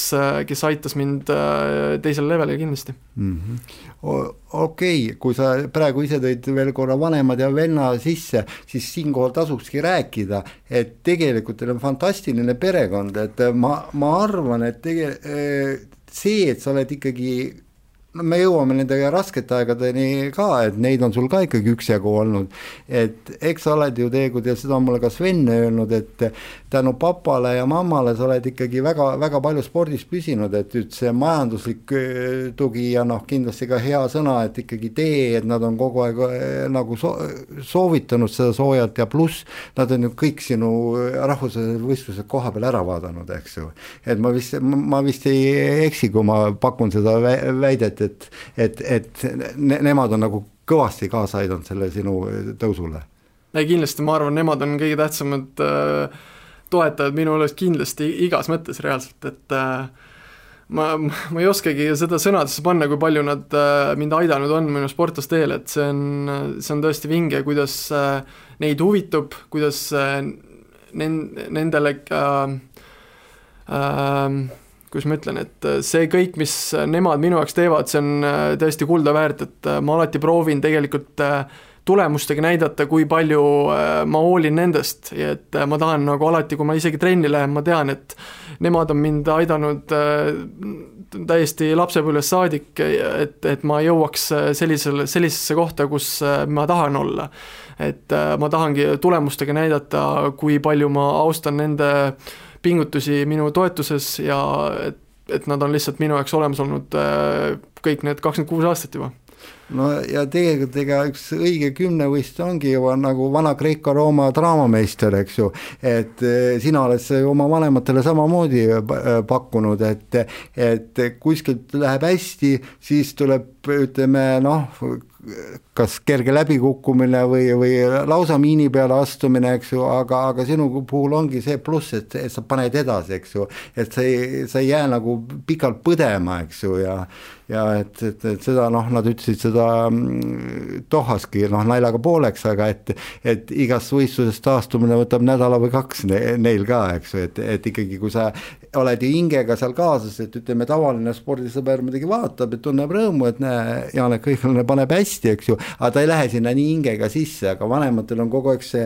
kes aitas mind äh, teisele levelile kindlasti mm. -hmm. okei okay,, kui sa praegu ise tõid veel korra vanemad ja venna sisse, siis siinkohal tasukski rääkida, et tegelikult teil on fantastiline perekond, et ma, ma arvan, et tege-, see, et sa oled ikkagi no me jõuame nende raskete aegadeni ka, et neid on sul ka ikkagi üksjagu olnud. et eks sa oled ju tegelikult ja seda on mulle ka Sven öelnud, et tänu papale ja mammale sa oled ikkagi väga, väga palju spordis püsinud, et nüüd see majanduslik tugi ja noh, kindlasti ka hea sõna, et ikkagi tee, et nad on kogu aeg nagu so soovitanud seda soojalt ja pluss nad on ju kõik sinu rahvusvahelised võistlused koha peal ära vaadanud, eks ju. et ma vist, ma vist ei eksi, kui ma pakun seda väidet, et, et, et ne, nemad on nagu kõvasti kaasa aidanud selle sinu tõusule? ei kindlasti, ma arvan, nemad on kõige tähtsamad äh, toetajad minu meelest kindlasti igas mõttes reaalselt, et äh, ma, ma ei oskagi seda sõnadesse panna, kui palju nad äh, mind aidanud on minu sportlasteel, et see on, see on tõesti vinge, kuidas äh, neid huvitub, kuidas äh, nen-, nendele äh, äh, kuidas ma ütlen, et äh, see kõik, mis nemad minu jaoks teevad, see on äh, tõesti kulda väärt, et äh, ma alati proovin tegelikult tulemustega näidata, kui palju ma hoolin nendest ja et ma tahan nagu alati, kui ma isegi trenni lähen, ma tean, et nemad on mind aidanud täiesti lapsepõlvest saadik, et, et ma jõuaks sellisele, sellisesse kohta, kus ma tahan olla. et ma tahangi tulemustega näidata, kui palju ma austan nende äh, pingutusi minu toetuses ja et, et nad on lihtsalt minu jaoks olemas olnud äh, kõik need kakskümmend kuus aastat juba no ja tegelikult ega üks õige kümnevõist ongi juba nagu vana Kreeka-Rooma draamameister, eks ju, et äh, sina oled oma vanematele samamoodi äh, pakkunud, et et kuskilt läheb hästi, siis tuleb, ütleme noh, kas kerge läbikukkumine või, või lausa miini peale astumine, eks ju, aga, aga sinu puhul ongi see pluss, et, et sa paned edasi, eks ju, et sa ei, sa ei jää nagu pikalt põdema, eks ju, ja ja et, et, et seda noh, nad ütlesid seda mm, Dohaski noh, naljaga pooleks, aga et, et igast võistlusest taastumine võtab nädala või kaks ne, neil ka, eks ju, et, et ikkagi, kui sa oled ju hingega seal kaasas, et ütleme, tavaline spordisõber muidugi vaatab, et tunneb rõõmu, et näe, Janek Õiglane paneb hästi, eks ju, aga ta ei lähe sinna nii hingega sisse, aga vanematel on kogu aeg see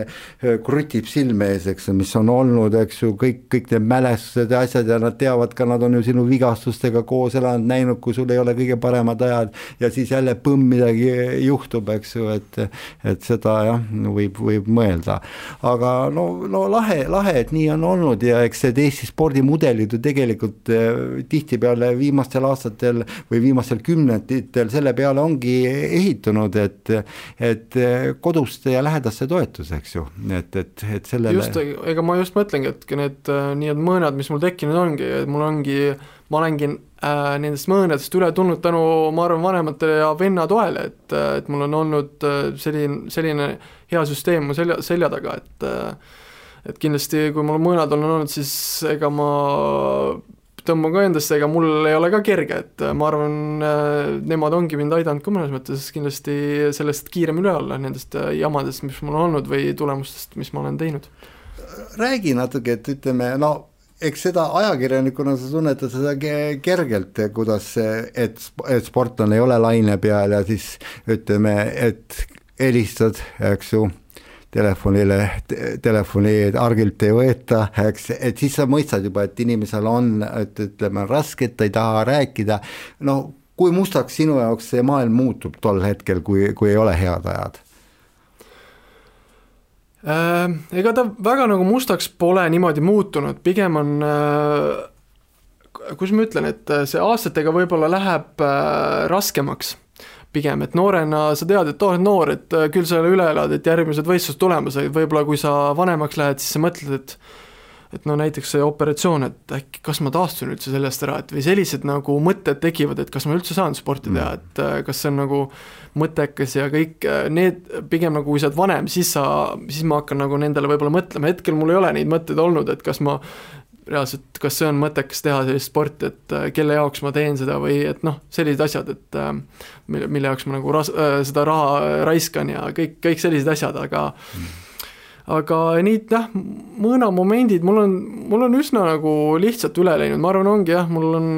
krutib silme ees, eks ju, mis on olnud, eks ju, kõik, kõik need mälestused ja asjad ja nad teavad ka, nad on ju sinu vigastustega koos elanud, näinud, kui sul ei ole kõige paremad ajad ja siis jälle põmm midagi juhtub, eks ju, et et seda jah, võib, võib mõelda. aga no, no lahe, lahe, et nii on olnud ja eks need Eesti spordimudelid ju tegelikult eh, tihtipeale viimastel aastatel või viimastel kümnenditel selle peale ongi ehitunud, et et, et koduste ja lähedaste toetus, eks ju, et, et, et sellele just, ega ma just mõtlengi, et need äh, nii-öelda mõõnad, mis mul tekkinud ongi, et mul ongi, ma olengi äh, nendest mõõnadest üle tulnud tänu, ma arvan, vanematele ja venna toele, et, äh, et mul on olnud äh, selline, selline hea süsteem mu selja, selja taga, et et kindlasti, kui mul mõõnad on olnud, siis ega ma tõmban ka endasse, ega mul ei ole ka kerge, et äh, ma arvan, äh, nemad ongi mind aidanud ka mõnes mõttes kindlasti sellest kiirem üle olla, nendest äh, jamadest, mis mul on olnud või tulemustest, mis ma olen teinud. räägi natuke, et ütleme, no eks seda ajakirjanikuna sa tunnetad seda kergelt, kuidas, et, et sportlane ei ole laine peal ja siis ütleme, et helistad, eks ju telefonile, telefoni argilt ei võeta, eks, et siis sa mõistad juba, et inimesel on, et ütleme, raske, et ta ei taha rääkida, no kui mustaks sinu jaoks see maailm muutub tol hetkel, kui, kui ei ole head ajad? Äh, ega ta väga nagu mustaks pole niimoodi muutunud, pigem on äh, kuidas ma ütlen, et see aastatega võib-olla läheb äh, raskemaks pigem, et noorena sa tead, et oled noor, et äh, küll sa üle elad, et järgmised võistlused tulemas, võib-olla kui sa vanemaks lähed, siis sa mõtled, et et no näiteks see operatsioon, et äkki kas ma taastun üldse sellest ära, et või sellised nagu mõtted tekivad, et kas ma üldse saan sporti teha, mm. et äh, kas see on nagu mõttekas ja kõik äh, need, pigem nagu kui sa oled vanem, siis sa, siis ma hakkan nagu nendele võib-olla mõtlema, hetkel mul ei ole neid mõtteid olnud, et kas ma reaalselt, kas see on mõttekas teha sellist sporti, et äh, kelle jaoks ma teen seda või et noh, sellised asjad, et äh, mille, mille jaoks ma nagu ras-, äh, seda raha raiskan ja kõik, kõik sellised asjad, aga mm. aga nii jah, mõõnamomendid mul on, mul on üsna nagu lihtsalt üle läinud, ma arvan, ongi jah, mul on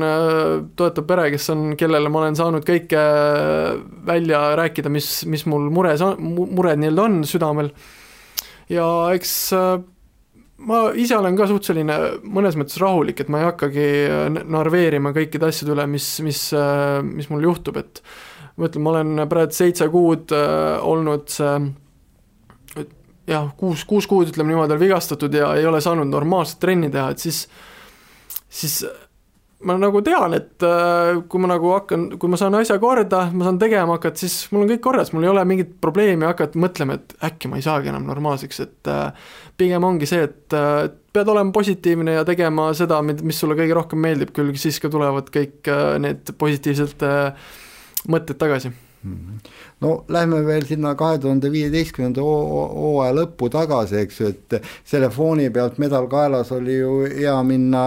toetav pere, kes on, kellele ma olen saanud kõike välja rääkida, mis, mis mul mures on, mured nii-öelda on südamel ja eks ma ise olen ka suht selline mõnes mõttes rahulik, et ma ei hakkagi narveerima kõikide asjade üle, mis, mis, mis mul juhtub, et ma ütlen, ma olen praegu seitse kuud äh, olnud see jah, kuus, kuus kuud ütleme niimoodi, vigastatud ja ei ole saanud normaalset trenni teha, et siis, siis ma nagu tean, et äh, kui ma nagu hakkan, kui ma saan asja korda, ma saan tegema hakata, siis mul on kõik korras, mul ei ole mingit probleemi hakata mõtlema, et äkki ma ei saagi enam normaalseks, et äh, pigem ongi see, et äh, pead olema positiivne ja tegema seda, mis sulle kõige rohkem meeldib, küll siis ka tulevad kõik need positiivsed mõtted tagasi no lähme veel sinna kahe tuhande viieteistkümnenda hooaja lõppu tagasi, eks ju, et selle fooni pealt medal kaelas oli ju hea minna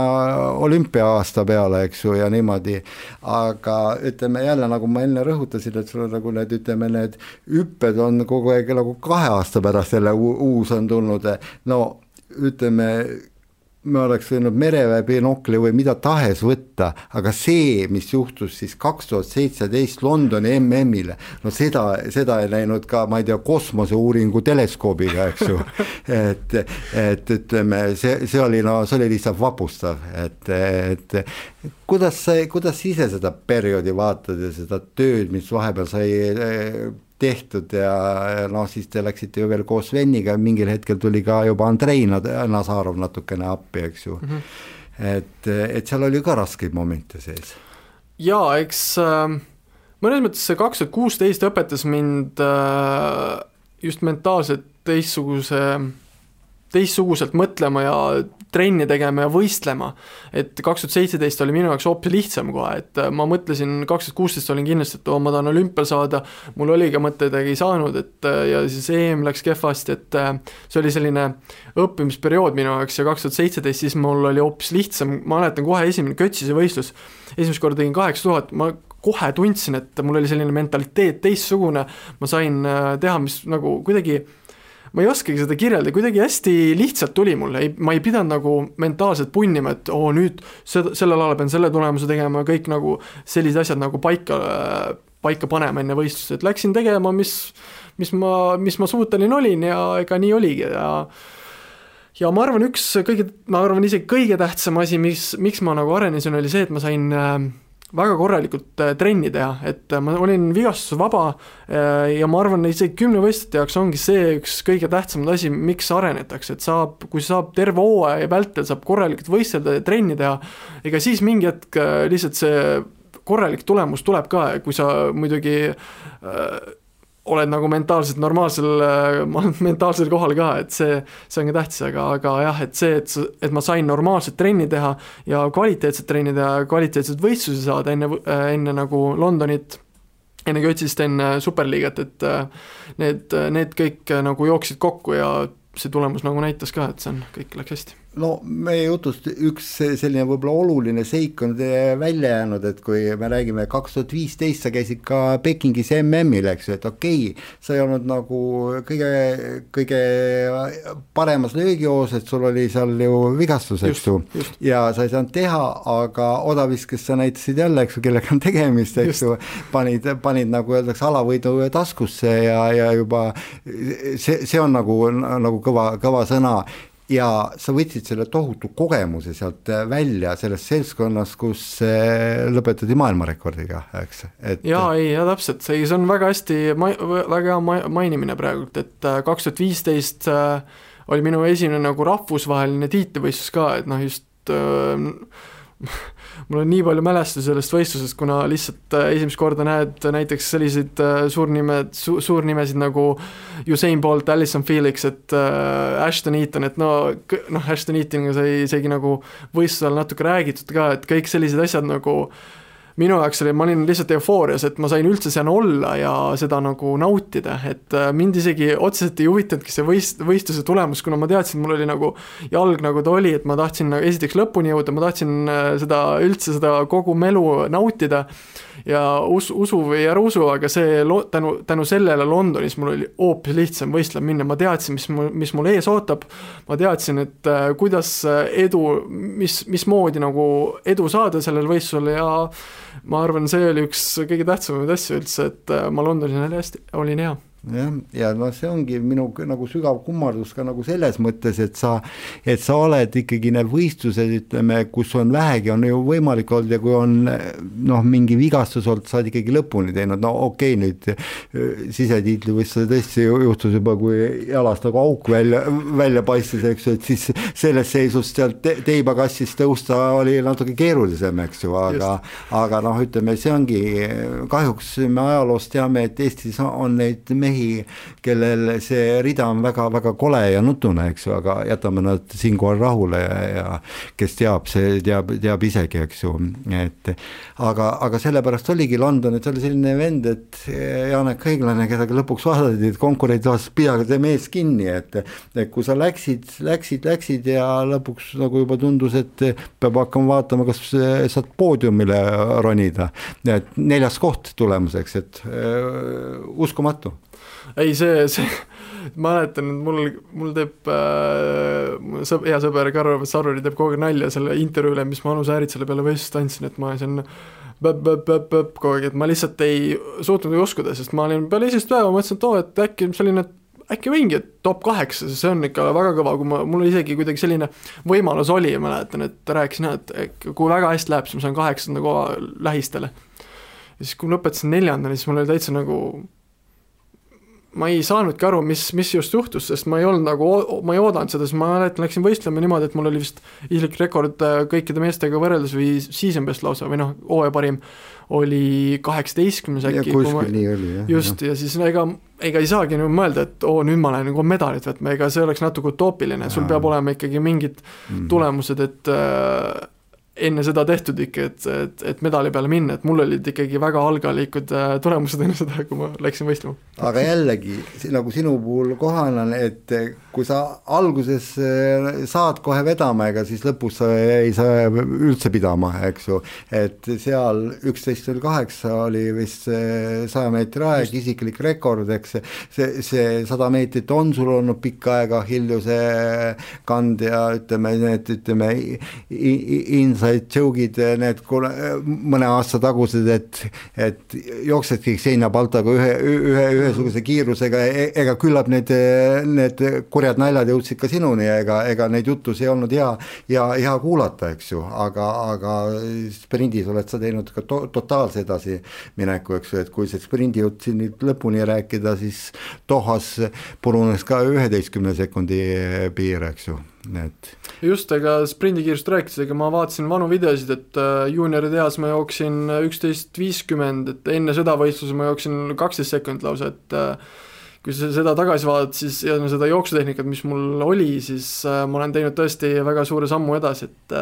olümpia-aasta peale, eks ju, ja niimoodi. aga ütleme jälle, nagu ma enne rõhutasin, et sul on nagu need, ütleme, need hüpped on kogu aeg nagu kahe aasta pärast jälle uus on tulnud, no ütleme me oleks võinud mereväe binokli või mida tahes võtta, aga see, mis juhtus siis kaks tuhat seitseteist Londoni MM-ile, no seda, seda ei näinud ka, ma ei tea, kosmoseuuringu teleskoobiga, eks ju. [laughs] et, et ütleme, see, see oli no, see oli lihtsalt vapustav, et, et kuidas sa, kuidas sa ise seda perioodi vaatad ja seda tööd, mis vahepeal sai tehtud ja noh, siis te läksite ju veel koos Sveniga, mingil hetkel tuli ka juba Andrei Nazarov natukene appi, eks ju mm. -hmm. et, et seal oli ka raskeid momente sees. jaa, eks äh, mõnes mõttes see kaks tuhat kuusteist õpetas mind äh, just mentaalselt teistsuguse äh, teistsuguselt mõtlema ja trenni tegema ja võistlema. et kaks tuhat seitseteist oli minu jaoks hoopis lihtsam kohe, et äh, ma mõtlesin, kaks tuhat kuusteist olin kindlasti, et oo, ma tahan olümpial saada, mul oli ka mõtteid, aga ei saanud, et äh, ja siis EM läks kehvasti, et äh, see oli selline õppimisperiood minu jaoks ja kaks tuhat seitseteist siis mul oli hoopis lihtsam, ma mäletan kohe esimene Kötsise võistlus, esimest korda tegin kaheksa tuhat, ma kohe tundsin, et mul oli selline mentaliteet teistsugune, ma sain teha, mis nagu kuidagi ma ei oskagi seda kirjeldada, kuidagi hästi lihtsalt tuli mulle, ei, ma ei pidanud nagu mentaalselt punnima, et oo nüüd seda, sellel alal pean selle tulemuse tegema, kõik nagu sellised asjad nagu paika, paika panema enne võistlust, et läksin tegema, mis, mis ma, mis ma suuteline olin ja ega nii oligi ja ja ma arvan, üks kõige, ma arvan isegi kõige tähtsam asi, mis, miks ma nagu arenesin, oli see, et ma sain äh, väga korralikult äh, trenni teha, et äh, ma olin vigastusvaba äh, ja ma arvan, isegi kümnevõistlejate jaoks ongi see üks kõige tähtsamaid asi, miks arenetakse, et saab, kui saab terve hooaja vältel saab korralikult võistelda ja trenni teha, ega siis mingi hetk lihtsalt see korralik tulemus tuleb ka, kui sa muidugi äh, oled nagu mentaalselt normaalsel, äh, [laughs] mentaalsel kohal ka, et see, see on ka tähtis, aga, aga jah, et see, et, et ma sain normaalset trenni teha ja kvaliteetset trenni teha, kvaliteetseid võistlusi saada enne, äh, enne nagu Londonit, enne Götzist, enne Superliigat, et äh, need, need kõik nagu jooksid kokku ja see tulemus nagu näitas ka, et see on, kõik läks hästi no meie jutust üks selline võib-olla oluline seik on välja jäänud, et kui me räägime kaks tuhat viisteist, sa käisid ka Pekingis MM-il, eks ju, et okei okay,, sa ei olnud nagu kõige, kõige paremas löögijoos, et sul oli seal ju vigastus, eks ju, ja sa ei saanud teha, aga odaviskes sa näitasid jälle, eks ju, kellega on tegemist, eks ju, panid, panid nagu öeldakse, alavõidu taskusse ja, ja juba see, see on nagu, nagu kõva, kõva sõna ja sa võtsid selle tohutu kogemuse sealt äh, välja sellest seltskonnast, kus äh, lõpetati maailmarekordiga, eks, et. jaa, ei, ja täpselt, see, see on väga hästi, väga hea mainimine praegult, et äh, kaks tuhat viisteist oli minu esimene nagu rahvusvaheline tiitlivõistlus ka, et noh, just [laughs] mul on nii palju mälestusi sellest võistlusest, kuna lihtsalt äh, esimest korda näed näiteks selliseid äh, suurnimed su,, suurnimesid nagu Usain Bolt, Alison Felix, et äh, Ashton Eaton, et no noh, Ashton Eatoniga sai isegi nagu võistluse ajal natuke räägitud ka, et kõik sellised asjad nagu minu jaoks oli, ma olin lihtsalt eufoorias, et ma sain üldse seal olla ja seda nagu nautida, et äh, mind isegi otseselt ei huvitanudki see võist-, võistluse tulemus, kuna ma teadsin, mul oli nagu jalg nagu ta oli, et ma tahtsin nagu esiteks lõpuni jõuda, ma tahtsin äh, seda üldse seda kogu melu nautida ja us-, usu või ära usu, aga see lo-, tänu, tänu sellele Londonis mul oli hoopis lihtsam võistlema minna, ma teadsin, mis mul, mis mul ees ootab, ma teadsin, et äh, kuidas edu, mis, mismoodi nagu edu saada sellel võistlusel ja ma arvan, see oli üks kõige tähtsamaid asju üldse, et äh, ma Londonis oli hästi, olin hea jah, ja noh, see ongi minu nagu sügav kummardus ka nagu selles mõttes, et sa, et sa oled ikkagi need võistlused, ütleme, kus on vähegi, on ju võimalik olnud ja kui on noh, mingi vigastus olnud, sa oled ikkagi lõpuni teinud, no okei okay,, nüüd äh, sisetiitlivõistluse tõesti juhtus juba, kui jalast nagu auk välja, välja paistis, eks ju, et siis selles seisus sealt te teibakassist tõusta oli natuke keerulisem, eks ju, aga aga noh, ütleme, see ongi, kahjuks me ajaloost teame, et Eestis on neid mehi, mehi, kellel see rida on väga-väga kole ja nutune, eks ju, aga jätame nad siinkohal rahule ja, ja kes teab, see teab, teab isegi, eks ju, et aga, aga sellepärast oligi London, et see oli selline vend, et Janek Õiglane, keda lõpuks vaadati, et konkurent vaatas, pidage te mees kinni, et et kui sa läksid, läksid, läksid ja lõpuks nagu juba tundus, et peab hakkama vaatama, kas saad poodiumile ronida, et neljas koht tulemuseks, et äh, uskumatu ei, see, see, mäletan, et mul, mul teeb äh, sõb, hea sõber Karl Saruri teeb kogu aeg nalja selle intervjuu üle, mis ma Anu Sääritsale peale võistlust andsin, et ma siin põpp-põpp-põpp kogu aeg, et ma lihtsalt ei suutnud uskuda, sest ma olin peale esimest päeva, mõtlesin, et oo, et äkki selline äkki võingi, et top kaheksa, see on ikka väga kõva, kui ma, mul isegi kuidagi selline võimalus oli, mäletan, et rääkisin, et kui väga hästi läheb, siis ma saan kaheksanda koha lähistele. ja siis, kui ma lõpetasin neljandana, siis mul oli täitsa nagu ma ei saanudki aru, mis, mis just juhtus, sest ma ei olnud nagu, ma ei oodanud seda, sest ma mäletan, läksin võistlema niimoodi, et mul oli vist isiklik rekord äh, kõikide meestega võrreldes või season best lausa või noh, hooaja parim oli kaheksateistkümnes äkki. kuskil nii oli jah. just, ja siis no ega, ega ei saagi nagu mõelda, et oo, nüüd ma lähen nagu medalit võtma, ega see oleks natuke utoopiline, sul peab olema ikkagi mingid mm. tulemused, et äh, enne seda tehtud ikka, et, et, et medali peale minna, et mul olid ikkagi väga algalikud äh, tulemused enne seda, kui ma läksin võistlema. aga jällegi, nagu sinu puhul kohane on, et kui sa alguses äh, saad kohe vedama, ega siis lõpus sa ei saa üldse pidama, eks ju. et seal üksteist null kaheksa oli vist saja meetri aeg, isiklik rekord, eks see, see sada meetrit on sul olnud pikka aega Hiljuse kand ja ütleme, need ütleme, inside joke'id need mõne aasta tagused, et, et jooksedki seinapaltaga ühe, ühe, ühesuguse kiirusega, e-, ega küllap need, need kurjad naljad jõudsid ka sinuni ega, ega neid jutusi ei olnud hea, hea, hea kuulata, eks ju, aga, aga sprindis oled sa teinud ka to, totaalse edasimineku, eks ju, et kui see sprindi jutt siin nüüd lõpuni rääkida, siis Dohas purunes ka üheteistkümne sekundi piir, eks ju et. just, ega sprindikiirust rääkides, ega ma vaatasin vanu videosid, et äh, juunioride eas ma jooksin üksteist viiskümmend, et enne seda võistluse ma jooksin kaksteist sekundit lausa, et äh, kui sa seda tagasi vaatad, siis ja seda jooksutehnikat, mis mul oli, siis äh, ma olen teinud tõesti väga suure sammu edasi, et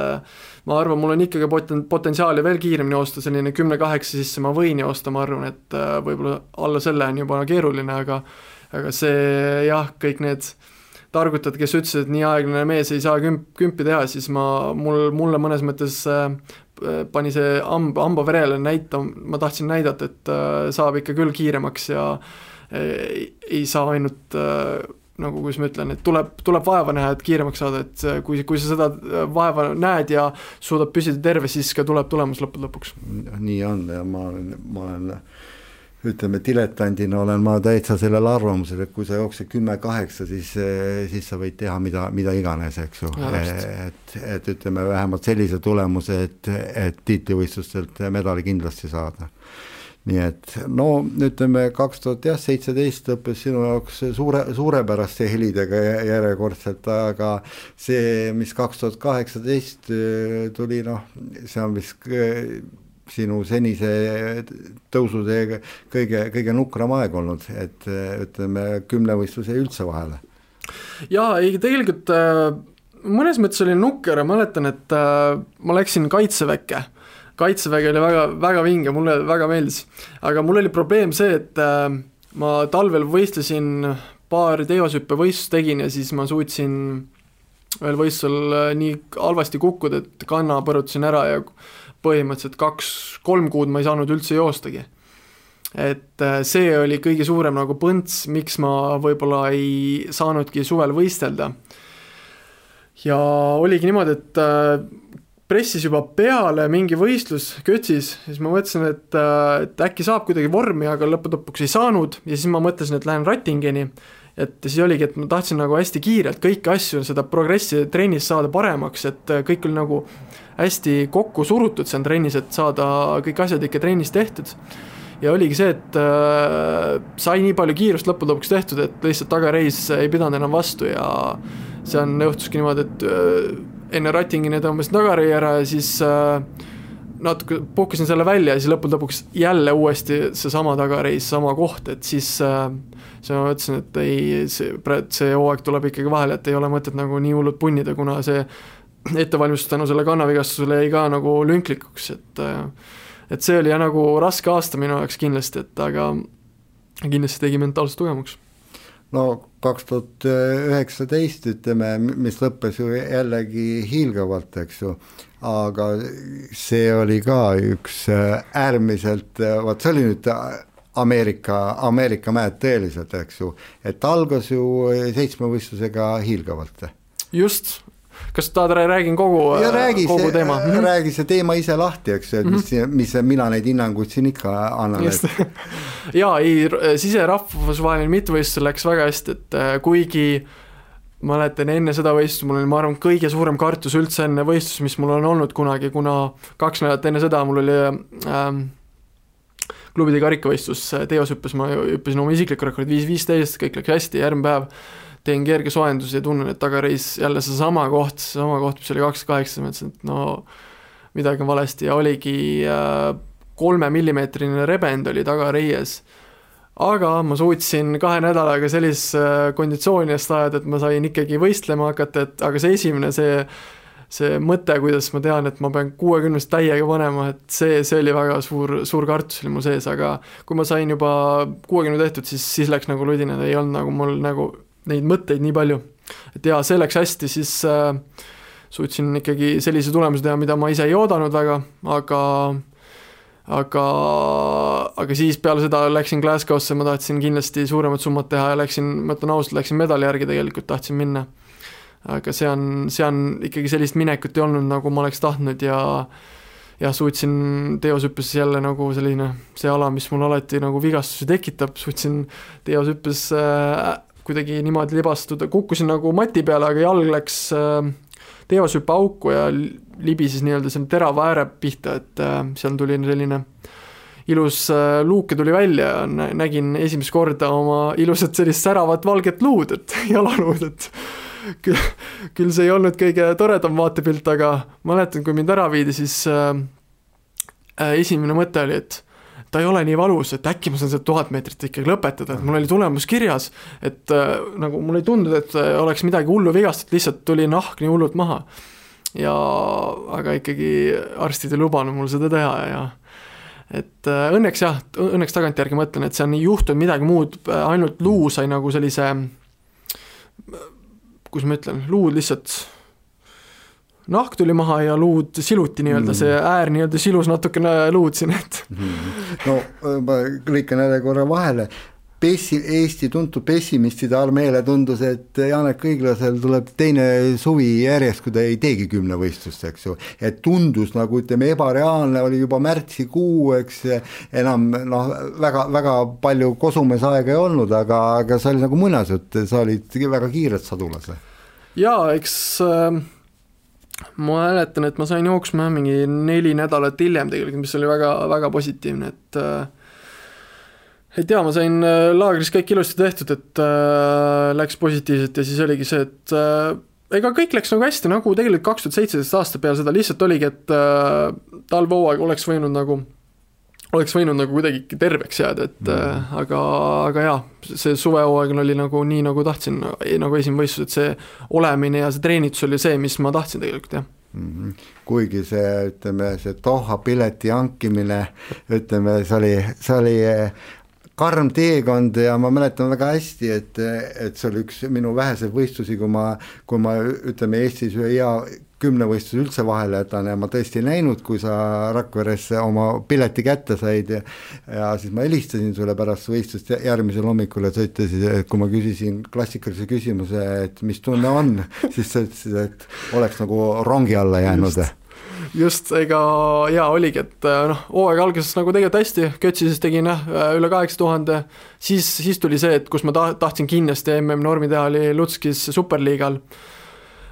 ma arvan, mul on ikkagi poten-, potentsiaali veel kiiremini joosta, selline kümne kaheksa sisse ma võin joosta, ma arvan, et võib-olla alla selle on juba keeruline, aga aga see jah, kõik need äh, targutad, kes ütlesid, et nii aeglane mees ei saa kümp, kümpi teha, siis ma, mul, mulle mõnes mõttes äh, pani see amb, hamba verele näitama, ma tahtsin näidata, et äh, saab ikka küll kiiremaks ja äh, ei saa ainult äh, nagu kuidas ma ütlen, et tuleb, tuleb vaeva näha, et kiiremaks saada, et äh, kui, kui sa seda äh, vaeva näed ja suudad püsida terve, siis ka tuleb tulemus lõppude lõpuks. nii on ja ma olen, ma olen ütleme, diletandina olen ma täitsa sellel arvamusel, et kui sa jooksed kümme-kaheksa, siis, siis sa võid teha mida, mida iganes, eks ju. et, et ütleme vähemalt sellise tulemuse, et, et tiitlivõistlustelt medali kindlasti saada. nii et no ütleme, kaks tuhat jah, seitseteist lõppes sinu jaoks suure, suurepäraste helidega järjekordselt, aga see, mis kaks tuhat kaheksateist tuli, noh, see on vist sinu senise tõusutee kõige, kõige nukram aeg olnud, et ütleme, kümnevõistlus jäi üldse vahele. jaa, ei tegelikult äh, mõnes mõttes oli nukker ja mäletan, et äh, ma läksin kaitseväkke kaitsevägi oli väga, väga vinge, mulle väga meeldis. aga mul oli probleem see, et äh, ma talvel võistlesin, paar teosüppevõistlust tegin ja siis ma suutsin ühel võistlusel nii halvasti kukkuda, et kanna põrutasin ära ja põhimõtteliselt kaks-kolm kuud ma ei saanud üldse joostagi. Et äh, see oli kõige suurem nagu põnts, miks ma võib-olla ei saanudki suvel võistelda. ja oligi niimoodi, et äh, pressis juba peale mingi võistlus Kötsis, siis ma mõtlesin, et, äh, et äkki saab kuidagi vormi, aga lõppude lõpuks ei saanud. Ja siis ma mõtlesin, et lähen Rattingeni, et siis oligi, et ma tahtsin nagu hästi kiirelt kõiki asju, seda progressi trennis saada paremaks, et kõik oli nagu hästi kokku surutud seal trennis, et saada kõik asjad ikka trennis tehtud. Ja oligi see, et äh, sai nii palju kiirust lõppude lõpuks tehtud, et lihtsalt tagareis ei pidanud enam vastu ja see on, juhtuski niimoodi, et äh, enne Rattingini tõmbasin tagareie ära ja siis äh, natuke puhkasin selle välja ja siis lõppude lõpuks jälle uuesti seesama tagareis, sama koht, et siis äh, siis ma mõtlesin, et ei, see, see hooaeg tuleb ikkagi vahele, et ei ole mõtet nagu nii hullult punnida, kuna see ettevalmistus tänu selle kannavigastusele jäi ka nagu lünklikuks, et äh, et see oli jah, nagu raske aasta minu jaoks kindlasti, et aga kindlasti tegi mentaalselt tugevamaks. no kaks tuhat üheksateist, ütleme, mis lõppes ju jällegi hiilgavalt, eks ju, aga see oli ka üks äärmiselt, vot see oli nüüd Ameerika, Ameerika mäed tõeliselt, eks ju, et algas ju seitsmevõistlusega hiilgavalt. just, kas tahad, räägin kogu, räägi kogu teema? Mhm. räägi see teema ise lahti, eks ju, et mis mm, -hmm. mis mina neid hinnanguid siin ikka annan. [laughs] jaa, ei, siserahvusvaheline mittevõistlus läks väga hästi, et äh, kuigi mäletan enne seda võistlust, mul oli, ma arvan, kõige suurem kartus üldse enne võistlust, mis mul on olnud kunagi, kuna kaks nädalat enne seda mul oli ähm, klubide karikavõistlus teoshüppes, ma hüppasin oma isiklikku rekordit viis viisteist, kõik läks hästi, järgmine päev teen kergesoojendusi ja tunnen, et tagareis jälle seesama koht, seesama koht, mis oli kakskümmend kaheksa, mõtlesin, et no midagi on valesti ja oligi äh, kolmemillimeetrine rebend oli tagareies. aga ma suutsin kahe nädalaga sellise äh, konditsiooni eest ajada, et ma sain ikkagi võistlema hakata, et aga see esimene, see see mõte, kuidas ma tean, et ma pean kuuekümnest täiega panema, et see, see oli väga suur, suur kartus oli mul sees, aga kui ma sain juba kuuekümne tehtud, siis, siis läks nagu ludinad, ei olnud nagu mul nagu neid mõtteid nii palju. et jaa, see läks hästi, siis äh, suutsin ikkagi sellise tulemuse teha, mida ma ise ei oodanud väga, aga aga, aga siis peale seda läksin Glasgow'sse, ma tahtsin kindlasti suuremat summat teha ja läksin, ma ütlen ausalt, läksin medali järgi tegelikult, tahtsin minna. Aga see on, see on ikkagi sellist minekut ei olnud, nagu ma oleks tahtnud ja jah, suutsin teoshüppes jälle nagu selline, see ala, mis mul alati nagu vigastusi tekitab, suutsin teoshüppes äh, kuidagi niimoodi libastuda, kukkusin nagu mati peale, aga jalg läks äh, teevashüppe auku ja libises nii-öelda selle terava ääre pihta, et äh, seal tuli selline ilus äh, luuke tuli välja ja nägin esimest korda oma ilusat sellist säravat valget luud, et [laughs] jalaluud, et küll, küll see ei olnud kõige toredam vaatepilt, aga mäletan, kui mind ära viidi, siis äh, esimene mõte oli, et ta ei ole nii valus, et äkki ma saan seda tuhat meetrit ikkagi lõpetada, et mul oli tulemus kirjas, et äh, nagu mul ei tundunud, et äh, oleks midagi hullu vigastat, lihtsalt tuli nahk nii hullult maha. ja aga ikkagi arstid ei lubanud mul seda teha ja et äh, õnneks jah, õnneks tagantjärgi mõtlen, et see on juhtunud midagi muud, ainult luu sai nagu sellise, kuidas ma ütlen, luud lihtsalt nahk tuli maha ja luud siluti nii-öelda mm., see äär nii-öelda silus natukene luud siin, et mm.. no ma lõikan jälle korra vahele, pessi-, Eesti tuntud pessimistide armeele tundus, et Janek Õiglasel tuleb teine suvi järjest, kui ta ei teegi kümnevõistlust, eks ju. et tundus nagu ütleme, ebareaalne oli juba märtsikuu, eks, enam noh, väga, väga palju kosumees aega ei olnud, aga, aga see oli nagu muinasjutt, sa olid väga kiirelt sadulas. jaa, eks äh ma mäletan, et ma sain jooksma mingi neli nädalat hiljem tegelikult, mis oli väga, väga positiivne, et äh, et jaa, ma sain äh, laagris kõik ilusti tehtud, et äh, läks positiivselt ja siis oligi see, et äh, ega kõik läks nagu hästi, nagu tegelikult kaks tuhat seitseteist aasta peale seda lihtsalt oligi, et äh, talvehooaeg oleks võinud nagu oleks võinud nagu kuidagi terveks jääda, et mm. äh, aga, aga jaa, see suvehooaeg oli nagu nii, nagu tahtsin, nagu esimene võistlus, et see olemine ja see treenitus oli see, mis ma tahtsin tegelikult, jah mm. -hmm. kuigi see, ütleme, see Doha pileti hankimine, ütleme, see oli, see oli karm teekond ja ma mäletan väga hästi, et, et see oli üks minu väheseid võistlusi, kui ma, kui ma ütleme, Eestis ühe hea kümnevõistluse üldse vahele jätan ja ma tõesti ei näinud, kui sa Rakveres oma pileti kätte said ja ja siis ma helistasin sulle pärast võistlust järgmisel hommikul ja sa ütlesid, et kui ma küsisin klassikalise küsimuse, et mis tunne on, [laughs] siis sa ütlesid, et oleks nagu rongi alla jäänud. Just, ega jaa oligi, et äh, noh, hooaeg algas nagu tegelikult hästi, Kötsises tegin jah, äh, üle kaheksa tuhande, siis, siis tuli see, et kus ma ta-, tahtsin kindlasti MM-normi teha, oli Lutskis superliigal.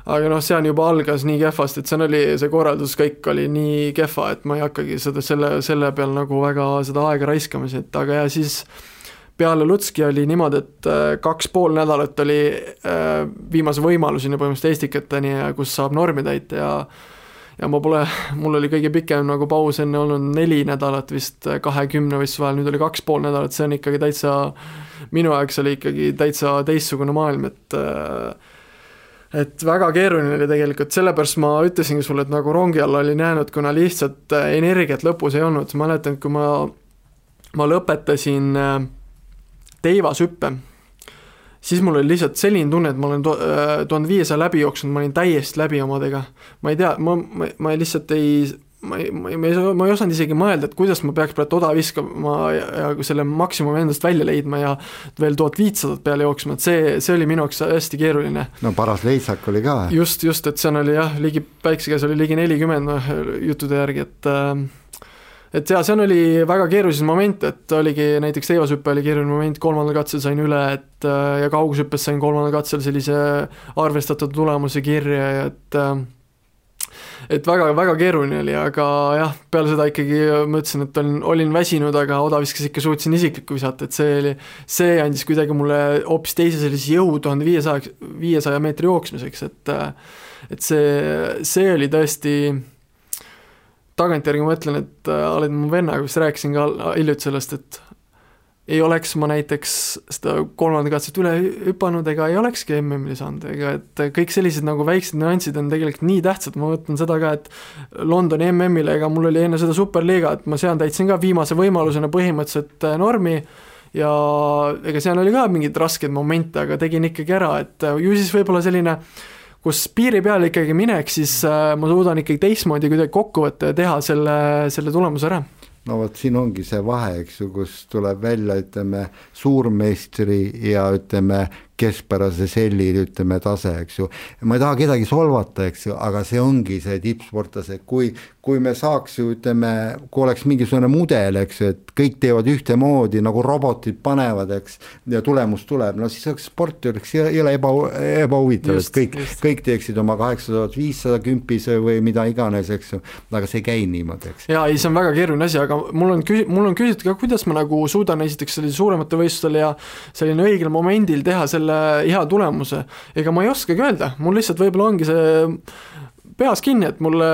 Aga noh, seal juba algas nii kehvasti, et seal oli, see korraldus kõik oli nii kehva, et ma ei hakkagi seda, selle, selle peal nagu väga seda aega raiskama, et aga ja siis peale Lutski oli niimoodi, et äh, kaks pool nädalat oli viimase võimaluseni põhimõtteliselt Estikateni, kus saab normi täita ja ja ma pole, mul oli kõige pikem nagu paus enne olnud neli nädalat vist kahekümne võistluse vahel, nüüd oli kaks pool nädalat, see on ikkagi täitsa, minu jaoks oli ikkagi täitsa teistsugune maailm, et äh, et väga keeruline oli tegelikult, sellepärast ma ütlesingi sulle, et nagu rongi alla olin jäänud, kuna lihtsalt äh, energiat lõpus ei olnud, mäletan, kui ma, ma lõpetasin äh, teivashüppe, siis mul oli lihtsalt selline tunne, et ma olen äh, tuhande viiesaja läbi jooksnud, ma olin täiesti läbi omadega. ma ei tea, ma, ma, ma lihtsalt ei, ma ei, ma ei, ma ei, ma ei osanud isegi mõelda, et kuidas ma peaks praegu oda viskama ja, ja selle maksimumi endast välja leidma ja veel tuhat viitsadat peale jooksma, et see, see oli minu jaoks hästi keeruline. no paras leitsak oli ka. just, just, et seal oli jah, ligi, päikse käes oli ligi nelikümmend, noh, juttude järgi, et äh, et jaa, seal oli väga keerulised momente, et oligi näiteks teivashüpe oli keeruline moment, kolmandal katsel sain üle, et äh, ja kaugushüppes sain kolmandal katsel sellise arvestatud tulemuse kirja ja et äh, et väga-väga keeruline oli, aga jah, peale seda ikkagi ma ütlesin, et olin, olin väsinud, aga odaviskas ikka suutsin isiklikku visata, et see oli, see andis kuidagi mulle hoopis teise sellise jõu tuhande viiesaja, viiesaja meetri jooksmiseks, et äh, et see, see oli tõesti tagantjärgi mõtlen, et äh, oled mu vennaga vist rääkisin ka hiljuti sellest, et ei oleks ma näiteks seda kolmanda katset üle hüpanud ega ei olekski MM-ile saanud, ega et kõik sellised nagu väiksed nüansid on tegelikult nii tähtsad, ma mõtlen seda ka, et Londoni MM-ile, ega mul oli enne seda superliiga, et ma seal täitsin ka viimase võimalusena põhimõtteliselt äh, normi. Ja ega seal oli ka mingeid raskeid momente, aga tegin ikkagi ära, et äh, ju siis võib-olla selline äh, kus piiri peal ikkagi mineks, siis äh, ma suudan ikkagi teistmoodi kuidagi kokku võtta ja teha selle, selle tulemuse ära. No vot, siin ongi see vahe, eks ju, kus tuleb välja, ütleme, suurmeistri ja ütleme, keskpärase selli, ütleme, tase, eks ju. ma ei taha kedagi solvata, eks ju, aga see ongi see tippsportlase, kui, kui me saaks ju ütleme, kui oleks mingisugune mudel, eks ju, et kõik teevad ühtemoodi nagu robotid panevad, eks. ja tulemus tuleb, no siis oleks sport oleks jõle eba, ebahuvitav, et kõik, kõik teeksid oma kaheksa tuhat viissada kümpis või mida iganes, eks ju. aga see ei käi niimoodi, eks. ja ei, see on väga keeruline asi, aga mul on küsi-, mul on küsitud ka, kuidas ma nagu suudan esiteks sellise suurematel võistlustel ja selline õigel momendil teha selle hea tulemuse. ega ma ei oskagi öelda, mul lihtsalt võib-olla ongi see peas kinni, et mulle,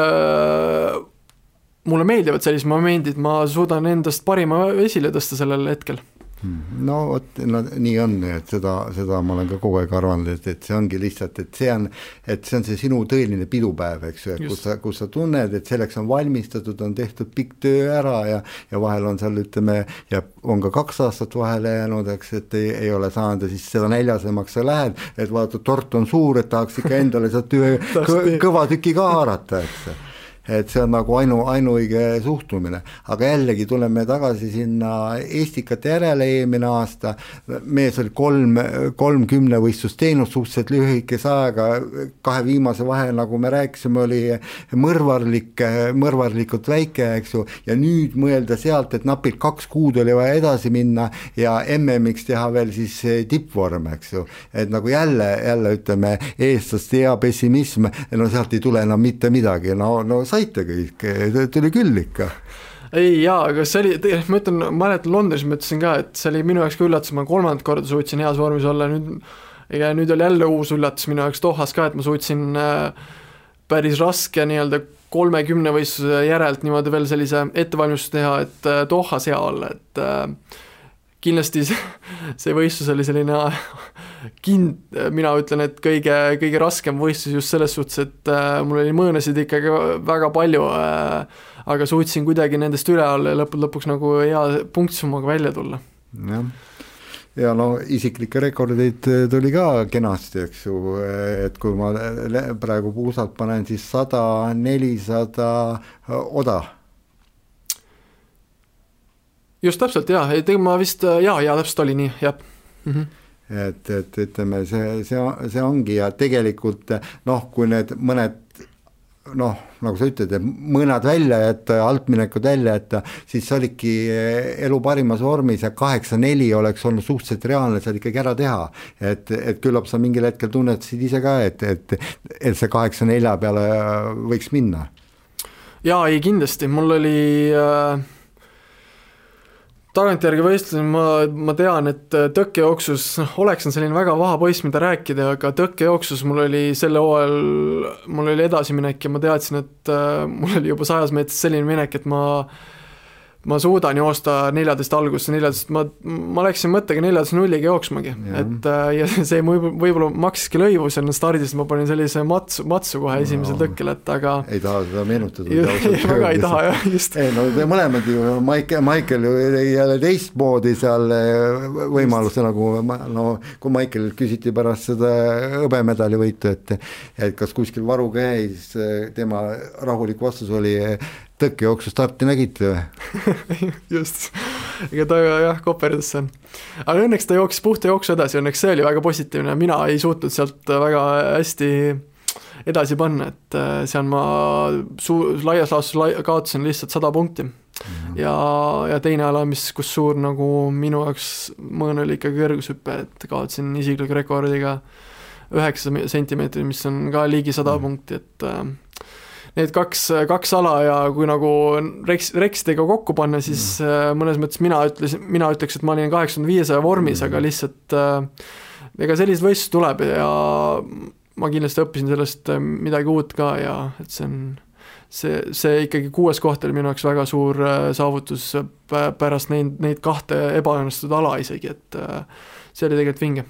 mulle meeldivad sellised momendid, ma suudan endast parima esile tõsta sellel hetkel. No vot, no nii on, et seda, seda ma olen ka kogu aeg arvanud, et, et see ongi lihtsalt, et see on, et see on see sinu tõeline pidupäev, eks ju, et kus sa, kus sa tunned, et selleks on valmistatud, on tehtud pikk töö ära ja ja vahel on seal, ütleme, ja on ka kaks aastat vahele jäänud, eks, et ei, ei ole saanud ja siis seda näljasemaks sa lähed, et vaata, tort on suur, et tahaks ikka endale sealt [laughs] ühe kõva tüki ka haarata, eks et see on nagu ainu, ainuõige suhtumine, aga jällegi tuleme tagasi sinna Estikate järele eelmine aasta, mees oli kolm, kolm kümnevõistlust teinud suhteliselt lühikese ajaga, kahe viimase vahe, nagu me rääkisime, oli mõrvarlik, mõrvarlikult väike, eks ju, ja nüüd mõelda sealt, et napilt kaks kuud oli vaja edasi minna ja MM-iks teha veel siis tippvorm, eks ju, et nagu jälle, jälle ütleme, eestlaste hea pessimism, no sealt ei tule enam mitte midagi, no, no saite kõik, tuli küll ikka. Ei jaa, aga see oli, tegelikult ma ütlen, ma mäletan Londonis ma ütlesin ka, et see oli minu jaoks ka üllatus, ma kolmandat korda suutsin heas vormis olla, nüüd ega nüüd oli jälle uus üllatus minu jaoks Dohas ka, et ma suutsin äh, päris raske nii-öelda kolmekümne võistluse järelt niimoodi veel sellise ettevalmistuse teha, et äh, Dohas hea olla, et äh, kindlasti see, see võistlus oli selline kind-, mina ütlen, et kõige, kõige raskem võistlus just selles suhtes, et äh, mul oli mõõnasid ikkagi väga palju äh,, aga suutsin kuidagi nendest üle olla ja lõppude lõpuks nagu hea punktsummaga välja tulla. jah, ja no isiklikke rekordeid äh, tuli ka kenasti, eks ju, et kui ma praegu puusalt panen, siis sada, nelisada oda just täpselt jaa, ei tegelikult ma vist jaa, jaa täpselt oli nii, jah mm. -hmm et, et ütleme, see, see, see ongi ja tegelikult noh, kui need mõned noh, nagu sa ütled, et mõnad välja jätta ja altminekud välja jätta, siis sa olidki elu parimas vormis ja kaheksa-neli oleks olnud suhteliselt reaalne seal ikkagi ära teha. et, et küllap sa mingil hetkel tunnetasid ise ka, et, et, et see kaheksa-nelja peale võiks minna. jaa, ei kindlasti, mul oli äh tagantjärgi võistlesin, ma, ma tean, et äh, tõkkejooksus, noh, Oleks on selline väga vaha poiss, mida rääkida, aga tõkkejooksus mul oli sel hooajal, mul oli edasiminek ja ma teadsin, et äh, mul oli juba sajas meetris selline minek, et ma ma suudan joosta neljateist algusse, neljateist, ma, ma läksin mõttega neljateist nulliga jooksmagi, et äh, ja [laughs] see võib, võib-olla maksiski lõivu seal stardis, ma panin sellise matsu, matsu kohe esimesel no, tõkkel, et aga ei taha seda meenutada. väga ei taha jah, just. ei no te mõlemad ju, Maike, Maikel ju jälle teistmoodi seal äh, võimaluse nagu no kui Maikelilt küsiti pärast seda hõbemedali võitu, et et kas kuskil varu käis, tema rahulik vastus oli tõkkejooksu starti nägite või [laughs] just, ega ta jah, koperdas seal. aga õnneks ta jooksis puhta jooksu edasi, õnneks see oli väga positiivne, mina ei suutnud sealt väga hästi edasi panna, et äh, seal ma suu-, laias laastus lai-, kaotasin lihtsalt sada punkti mm. -hmm. ja, ja teine ala, mis, kus suur nagu minu jaoks mõõn oli ikkagi kõrgushüpe, et kaotasin isikliku rekordiga üheksa sentimeetrit, mis on ka ligi sada mm -hmm. punkti, et äh, need kaks, kaks ala ja kui nagu Rex, Rexidega kokku panna, siis mm. mõnes mõttes mina ütlesin, mina ütleks, et ma olin kaheksakümne viiesaja vormis mm., aga lihtsalt äh, ega selliseid võistlusi tuleb ja ma kindlasti õppisin sellest äh, midagi uut ka ja et see on, see, see ikkagi kuues koht oli minu jaoks väga suur saavutus pärast neid, neid kahte ebaõnnestunud ala isegi, et see oli tegelikult vinge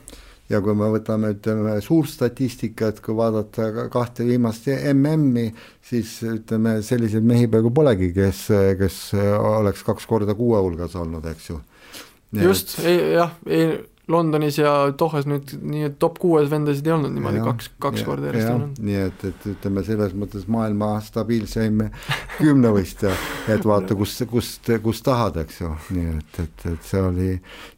ja kui me võtame, ütleme, suurt statistikat, kui vaadata kahte viimast MM-i, siis ütleme, selliseid mehi peaaegu polegi, kes, kes oleks kaks korda kuue hulgas olnud, eks ju. just, jah, Londonis ja Dohas nüüd nii top kuues vendasid ei olnud niimoodi ja, kaks, kaks ja, korda järjest olnud. nii et, et ütleme selles mõttes maailma stabiilseim kümnevõistleja, et vaata, kust, kust, kust tahad, eks ju, nii et, et, et see oli,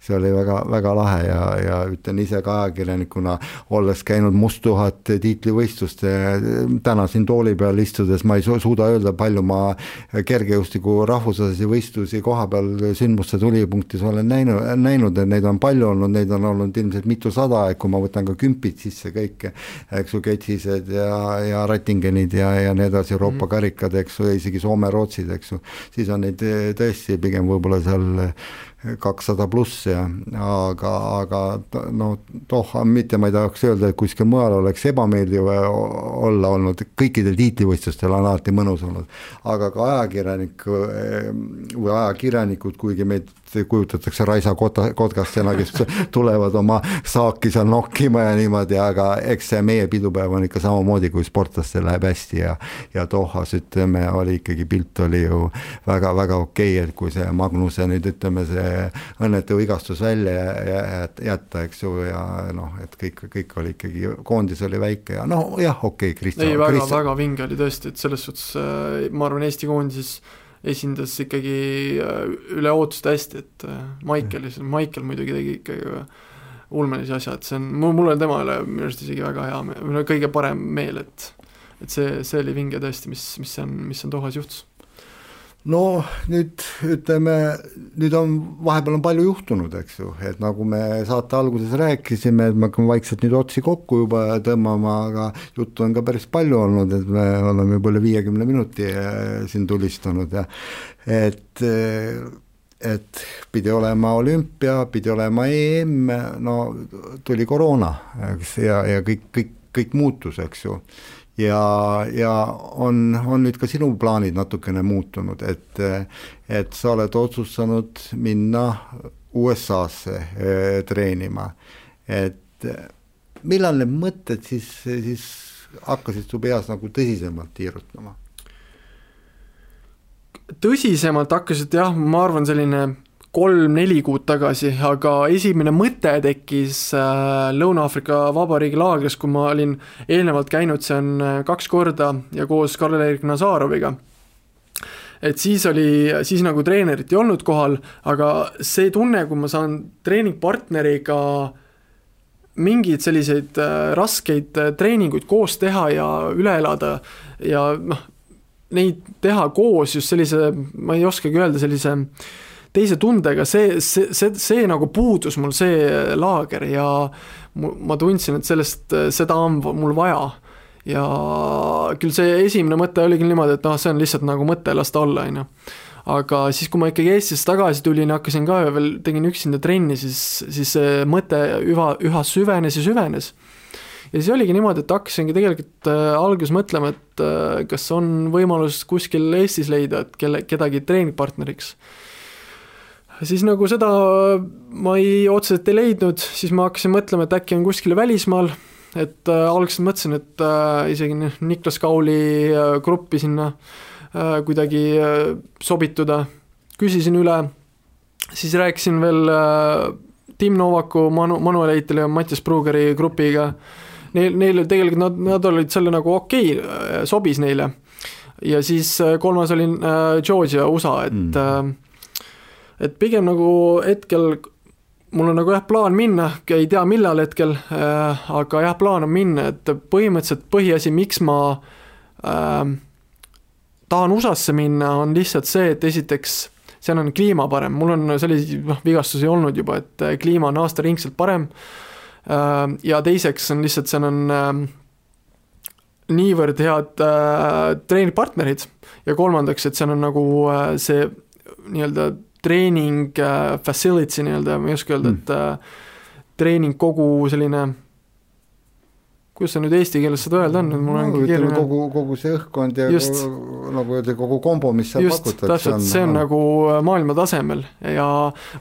see oli väga, väga lahe ja, ja ütlen ise ka ajakirjanikuna, olles käinud Musttuhat tiitlivõistlust, täna siin tooli peal istudes ma ei suuda öelda, palju ma kergejõustiku rahvusvahelisi võistlusi koha peal sündmuste tulipunktis olen näinud, näinud, et neid on palju olnud, neid on olnud ilmselt mitusada, et kui ma võtan ka kümpid sisse kõik, eks ju, Ketsised ja, ja Rattingenid ja, ja nii edasi, Euroopa mm karikad, eks ju, isegi Soome-Rootsid, eks ju, siis on neid tõesti pigem võib-olla seal kakssada pluss ja aga, aga no toh, mitte ma ei tahaks öelda, et kuskil mujal oleks ebameeldiv olla olnud, kõikidel tiitlivõistlustel on alati mõnus olnud. aga ka ajakirjanik või ajakirjanikud, kuigi meid kujutatakse Raisa Kota, Kotkastena, kes [laughs] tulevad oma saaki seal nokkima ja niimoodi, aga eks see meie pidupäev on ikka samamoodi, kui sportlastel läheb hästi ja ja Dohas ütleme, oli ikkagi pilt oli ju väga-väga okei okay,, et kui see Magnuse nüüd ütleme, see õnnetu vigastus välja jätta, eks ju, ja noh, et kõik, kõik oli ikkagi, koondis oli väike ja noh, jah, okei okay,, Kristjan. ei, väga, väga vinge oli tõesti, et selles suhtes äh, ma arvan, Eesti koondises esindas ikkagi äh, üle ootuste hästi, et äh, Maicel, Maicel muidugi tegi ikkagi ulmelisi asja, et see on, mul, mul on tema üle minu arust isegi väga hea meel, kõige parem meel, et et see, see oli vinge tõesti, mis, mis on, mis on Dohas juhtus no nüüd ütleme, nüüd on, vahepeal on palju juhtunud, eks ju, et nagu me saate alguses rääkisime, et me hakkame vaikselt nüüd otsi kokku juba tõmbama, aga juttu on ka päris palju olnud, et me oleme juba üle viiekümne minuti äh, siin tulistanud ja et et pidi olema olümpia, pidi olema EM, no tuli koroona, eks, ja, ja kõik, kõik, kõik muutus, eks ju ja, ja on, on nüüd ka sinu plaanid natukene muutunud, et, et sa oled otsustanud minna USA-sse eh, treenima, et millal need mõtted siis, siis hakkasid su peas nagu tõsisemalt tiirutama? tõsisemalt hakkasid jah, ma arvan, selline kolm-neli kuud tagasi, aga esimene mõte tekkis äh, Lõuna-Aafrika Vabariigi laagris, kui ma olin eelnevalt käinud seal äh, kaks korda ja koos Karl-Erik Nazaroviga. et siis oli, siis nagu treenerit ei olnud kohal, aga see tunne, kui ma saan treeningpartneriga mingeid selliseid äh, raskeid treeninguid koos teha ja üle elada ja noh, neid teha koos just sellise, ma ei oskagi öelda, sellise teise tundega, see, see, see, see nagu puudus mul, see laager ja ma tundsin, et sellest, seda on mul vaja. ja küll see esimene mõte oli küll niimoodi, et noh, see on lihtsalt nagu mõte, las ta olla, on ju aga siis, kui ma ikkagi Eestisse tagasi tulin ja hakkasin ka veel, tegin üksinda trenni, siis, siis see mõte üha, üha süvenes ja süvenes ja siis oligi niimoodi, et hakkasingi tegelikult äh, alguses mõtlema, et äh, kas on võimalus kuskil Eestis leida, et kelle, kedagi treeningpartneriks. Siis nagu seda ma ei, otseselt ei leidnud, siis ma hakkasin mõtlema, et äkki on kuskil välismaal, et äh, alguses mõtlesin, et äh, isegi Niklas Kauli äh, gruppi sinna äh, kuidagi äh, sobituda, küsisin üle, siis rääkisin veel äh, Tim Novaku, Manu, Manuel Eitel ja Mattias Pruugeri grupiga äh, neil, neil tegelikult nad, nad olid selle nagu okei okay,, sobis neile. ja siis äh, kolmas oli äh, Georgia, USA, et mm. Et pigem nagu hetkel mul on nagu jah, plaan minna, ei tea, millal hetkel äh,, aga jah, plaan on minna, et põhimõtteliselt põhiasi, miks ma äh, tahan USA-sse minna, on lihtsalt see, et esiteks seal on kliima parem, mul on selliseid noh, vigastusi olnud juba, et kliima on aastaringselt parem äh,, Äh, ja teiseks on lihtsalt, seal on ähm, niivõrd head äh, treeningpartnerid ja kolmandaks, et seal on nagu äh, see nii-öelda treening facility nii-öelda, ma ei oska öelda mm., et treening kogu selline kuidas see nüüd eesti keeles seda öelda on, et mul no, keeruline. kogu, kogu see õhkkond ja just, kogu, nagu öelda, kogu kombo, mis seal just, pakutakse. täpselt, see on on nagu äh, maailma tasemel ja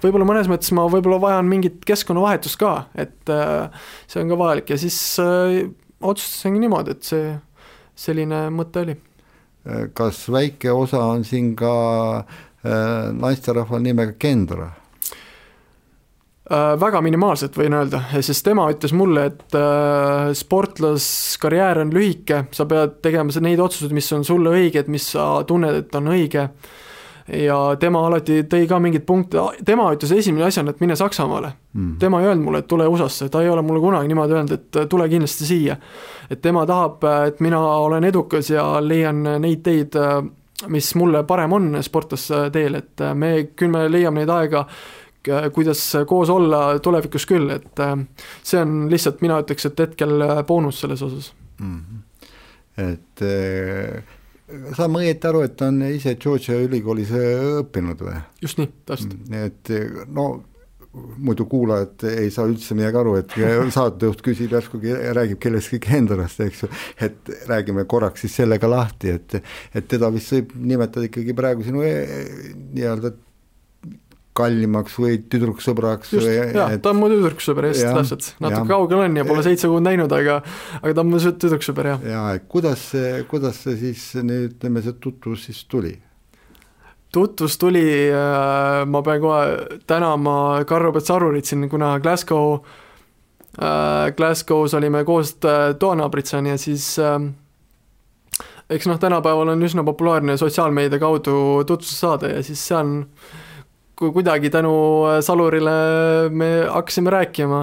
võib-olla mõnes mõttes ma võib-olla vajan mingit keskkonnavahetust ka, et äh, see on ka vajalik ja siis äh, otsustasingi niimoodi, et see, selline mõte oli. Äh, kas väike osa on siin ka äh, naisterahval nimega Kendra? Äh, väga minimaalselt võin öelda, sest tema ütles mulle, et äh, sportlaskarjäär on lühike, sa pead tegema neid otsuseid, mis on sulle õiged, mis sa tunned, et on õige. ja tema alati tõi ka mingeid punkte, tema ütles esimene asjana, et mine Saksamaale mm.. tema ei öelnud mulle, et tule USA-sse, ta ei ole mulle kunagi niimoodi öelnud, et tule kindlasti siia. et tema tahab, et mina olen edukas ja leian neid teid, mis mulle parem on sportlase teel, et me, küll me leiame neid aega Äh, kuidas koos olla tulevikus küll, et äh, see on lihtsalt, mina ütleks, et hetkel äh, boonus selles osas mm. -hmm. et saan ma õieti aru, et ta on ise Georgia ülikoolis õppinud või? just nii, täpselt. Mm, et no muidu kuulajad ei saa üldse midagi aru, et [laughs] saatejuht küsib järsku, räägib kellestki Kendrast, eks ju, et räägime korraks siis sellega lahti, et et teda vist võib nimetada ikkagi praegu sinu e, nii-öelda kallimaks või tüdruksõbraks just, või jaa et..., ta on mu tüdruksõber, just, täpselt, natuke kaugel on ja pole seitse kuud näinud, aga aga ta on mu tüdruksõber, jah. jaa, et kuidas see, kuidas see siis nüüd, ütleme, see tutvus siis tuli? Tutvus tuli äh,, ma pean kohe tänama Karro Petsarurit siin, kuna Glasgow äh,, Glasgow's olime koos äh, toanaabrid seal ja siis eks noh, tänapäeval on üsna populaarne sotsiaalmeedia kaudu tutvustust saada ja siis see on kui kuidagi tänu Salurile me hakkasime rääkima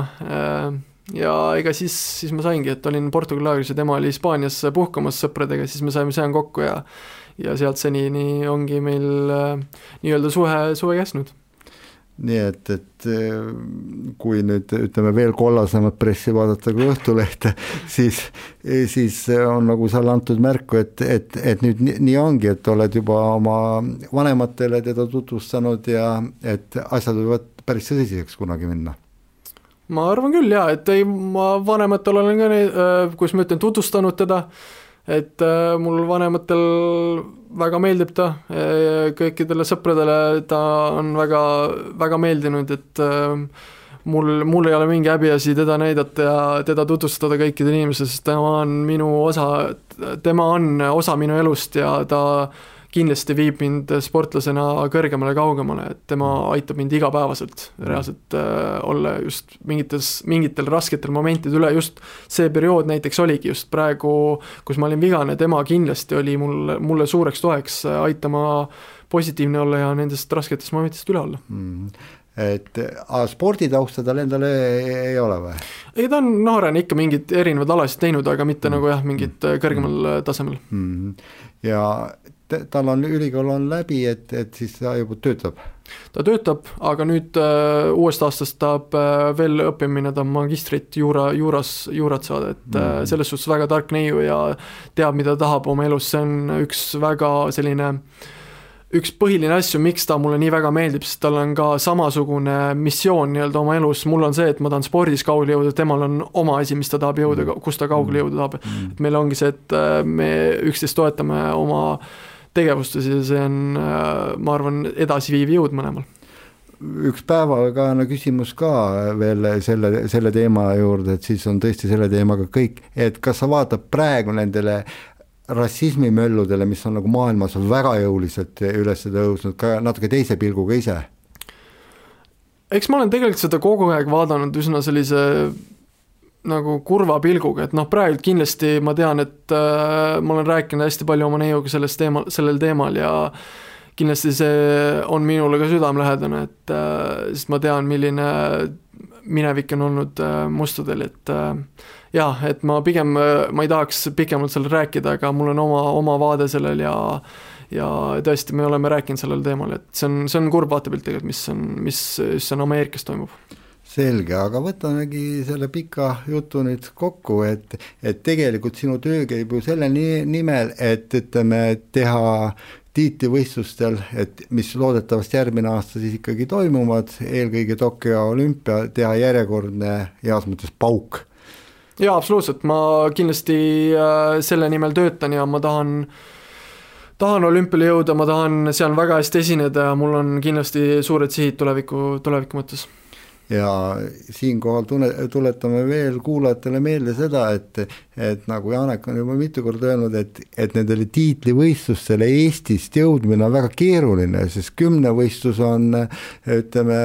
ja ega siis, siis ma saingi, et olin Portugali laagris ja tema oli Hispaanias puhkamas sõpradega, siis me saime seal kokku ja ja sealt senini ongi meil äh, nii-öelda suhe, suve kestnud. Nii et, et eh, kui nüüd ütleme veel kollasemat pressi vaadata kui Õhtulehte, [laughs] siis, siis on nagu seal antud märku, et, et, et nüüd nii, nii ongi, et oled juba oma vanematele teda tutvustanud ja et asjad võivad päris tõsiseks kunagi minna. Ma arvan küll jaa, et ei, ma vanematel olen ka neid, äh, kuidas ma ütlen, tutvustanud teda, et äh, mul vanematel väga meeldib ta, kõikidele sõpradele ta on väga, väga meeldinud, et äh, mul, mul ei ole mingi häbiasi teda näidata ja teda tutvustada kõikidele inimestele, sest tema on minu osa, tema on osa minu elust ja ta kindlasti viib mind sportlasena kõrgemale, kaugemale, et tema aitab mind igapäevaselt reaalselt äh, olla just mingites, mingitel rasketel momentidel üle, just see periood näiteks oligi just praegu, kus ma olin vigane, tema kindlasti oli mul, mulle suureks toeks äh, aitama positiivne olla ja nendest rasketest momentidest üle olla. Mm. Et aga sporditausta tal endal ei, ole või? ei, ta on noorena ikka mingeid erinevaid alasid teinud, aga mitte mm. nagu jah, mingit äh, kõrgemal mm. tasemel. Mm.. ja tal on, ülikool on läbi, et, et siis ta juba töötab? ta töötab, aga nüüd äh, uuest aastast tahab äh, veel õppima minna, tahab magistrit juura, juuras, juurat saada, et mm -hmm. selles suhtes väga tark neiu ja teab, mida tahab oma elus, see on üks väga selline üks põhiline asju, miks ta mulle nii väga meeldib, sest tal on ka samasugune missioon nii-öelda oma elus, mul on see, et ma tahan spordis kaugele jõuda, temal on oma asi, mis ta tahab jõuda, mhm. kus ta kaugele jõuda tahab mm. et meil ongi see, et äh, me üksteist toetame oma äh, tegevustes ja see on, äh, ma arvan, edasiviiv jõud mõlemal üks päevakajane küsimus ka veel selle, selle teema juurde, et siis on tõesti selle teemaga kõik, et kas sa vaatad praegu nendele rassismimölludele, mis on nagu maailmas väga jõuliselt üles tõusnud, ka natuke teise pilguga ise? eks ma olen tegelikult seda kogu aeg vaadanud üsna sellise nagu kurva pilguga, et noh, praegu kindlasti ma tean, et äh, ma olen rääkinud hästi palju oma neiuga sellest teemal, sellel teemal ja kindlasti see on minule ka südamelähedane, et äh, sest ma tean, milline minevik on olnud äh, mustadel, et äh, jah, et ma pigem, äh, ma ei tahaks pikemalt sellel rääkida, aga mul on oma, oma vaade sellel ja ja tõesti, me oleme rääkinud sellel teemal, et see on, see on kurb vaatepilt tegelikult, mis on, mis just siin Ameerikas toimub selge, aga võtamegi selle pika jutu nüüd kokku, et, et tegelikult sinu töö käib ju selle nimel, et ütleme, teha tiitlivõistlustel, et mis loodetavasti järgmine aasta siis ikkagi toimuvad, eelkõige Tokyo olümpia, teha järjekordne heas mõttes pauk. jaa, absoluutselt, ma kindlasti äh, selle nimel töötan ja ma tahan tahan olümpiale jõuda, ma tahan seal väga hästi esineda ja mul on kindlasti suured sihid tuleviku, tuleviku mõttes ja siinkohal tule, tuletame veel kuulajatele meelde seda, et, et nagu Janek on juba mitu korda öelnud, et, et nendele tiitlivõistlustele Eestist jõudmine on väga keeruline, sest kümnevõistlus on ütleme,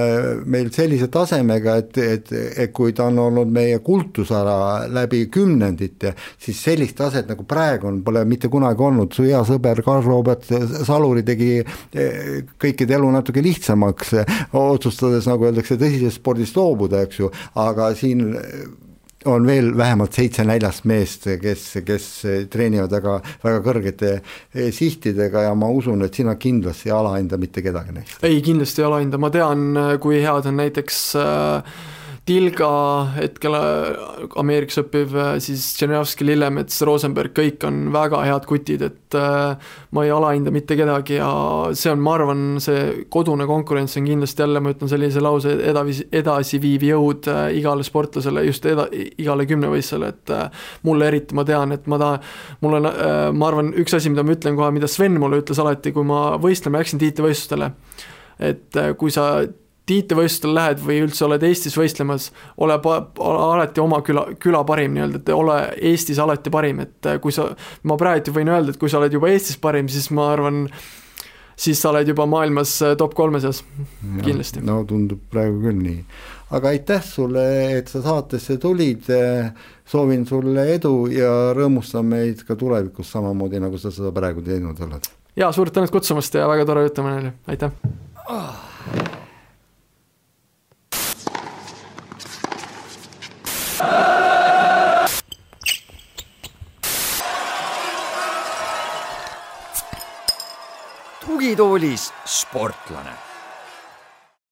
meil sellise tasemega, et, et, et kui ta on olnud meie kultusala läbi kümnendite, siis sellist taset nagu praegu on, pole mitte kunagi olnud, su hea sõber Karl-Robert Saluri tegi kõikide elu natuke lihtsamaks, otsustades, nagu öeldakse, tõsisest spordist spordist loobuda, eks ju, aga siin on veel vähemalt seitse näljast meest, kes, kes treenivad väga, väga kõrgete sihtidega ja ma usun, et sina kindlasti ei alahinda mitte kedagi neist. ei, kindlasti ei alahinda, ma tean, kui head on näiteks äh, Tilga hetkel äh, Ameerikas õppiv, äh, siis Tšernjavski, Lillemets, Rosenberg, kõik on väga head kutid, et äh, ma ei alahinda mitte kedagi ja see on, ma arvan, see kodune konkurents on kindlasti jälle, ma ütlen sellise lause, edasi, edasiviiv jõud igale sportlasele, just eda-, igale kümnevõistlusele, et mulle eriti, ma tean, et ma tahan, mul on, ma arvan, üks asi, mida ma ütlen kohe, mida Sven mulle ütles alati, kui ma võistlema läksin tiitlivõistlustele, et kui sa tiitlivõistlustel lähed või üldse oled Eestis võistlemas, ole pa-, alati oma küla, küla parim nii-öelda, et ole Eestis alati parim, et kui sa, ma praegu võin öelda, et kui sa oled juba Eestis parim, siis ma arvan, siis sa oled juba maailmas äh, top kolme seas, kindlasti. no tundub praegu küll nii. aga aitäh sulle, et sa saatesse tulid, soovin sulle edu ja rõõmustan meid ka tulevikus samamoodi, nagu sa seda praegu teinud oled. jaa, suur tänu kutsumast ja väga tore jutumine oli, aitäh oh.! Tugitoolis sportlane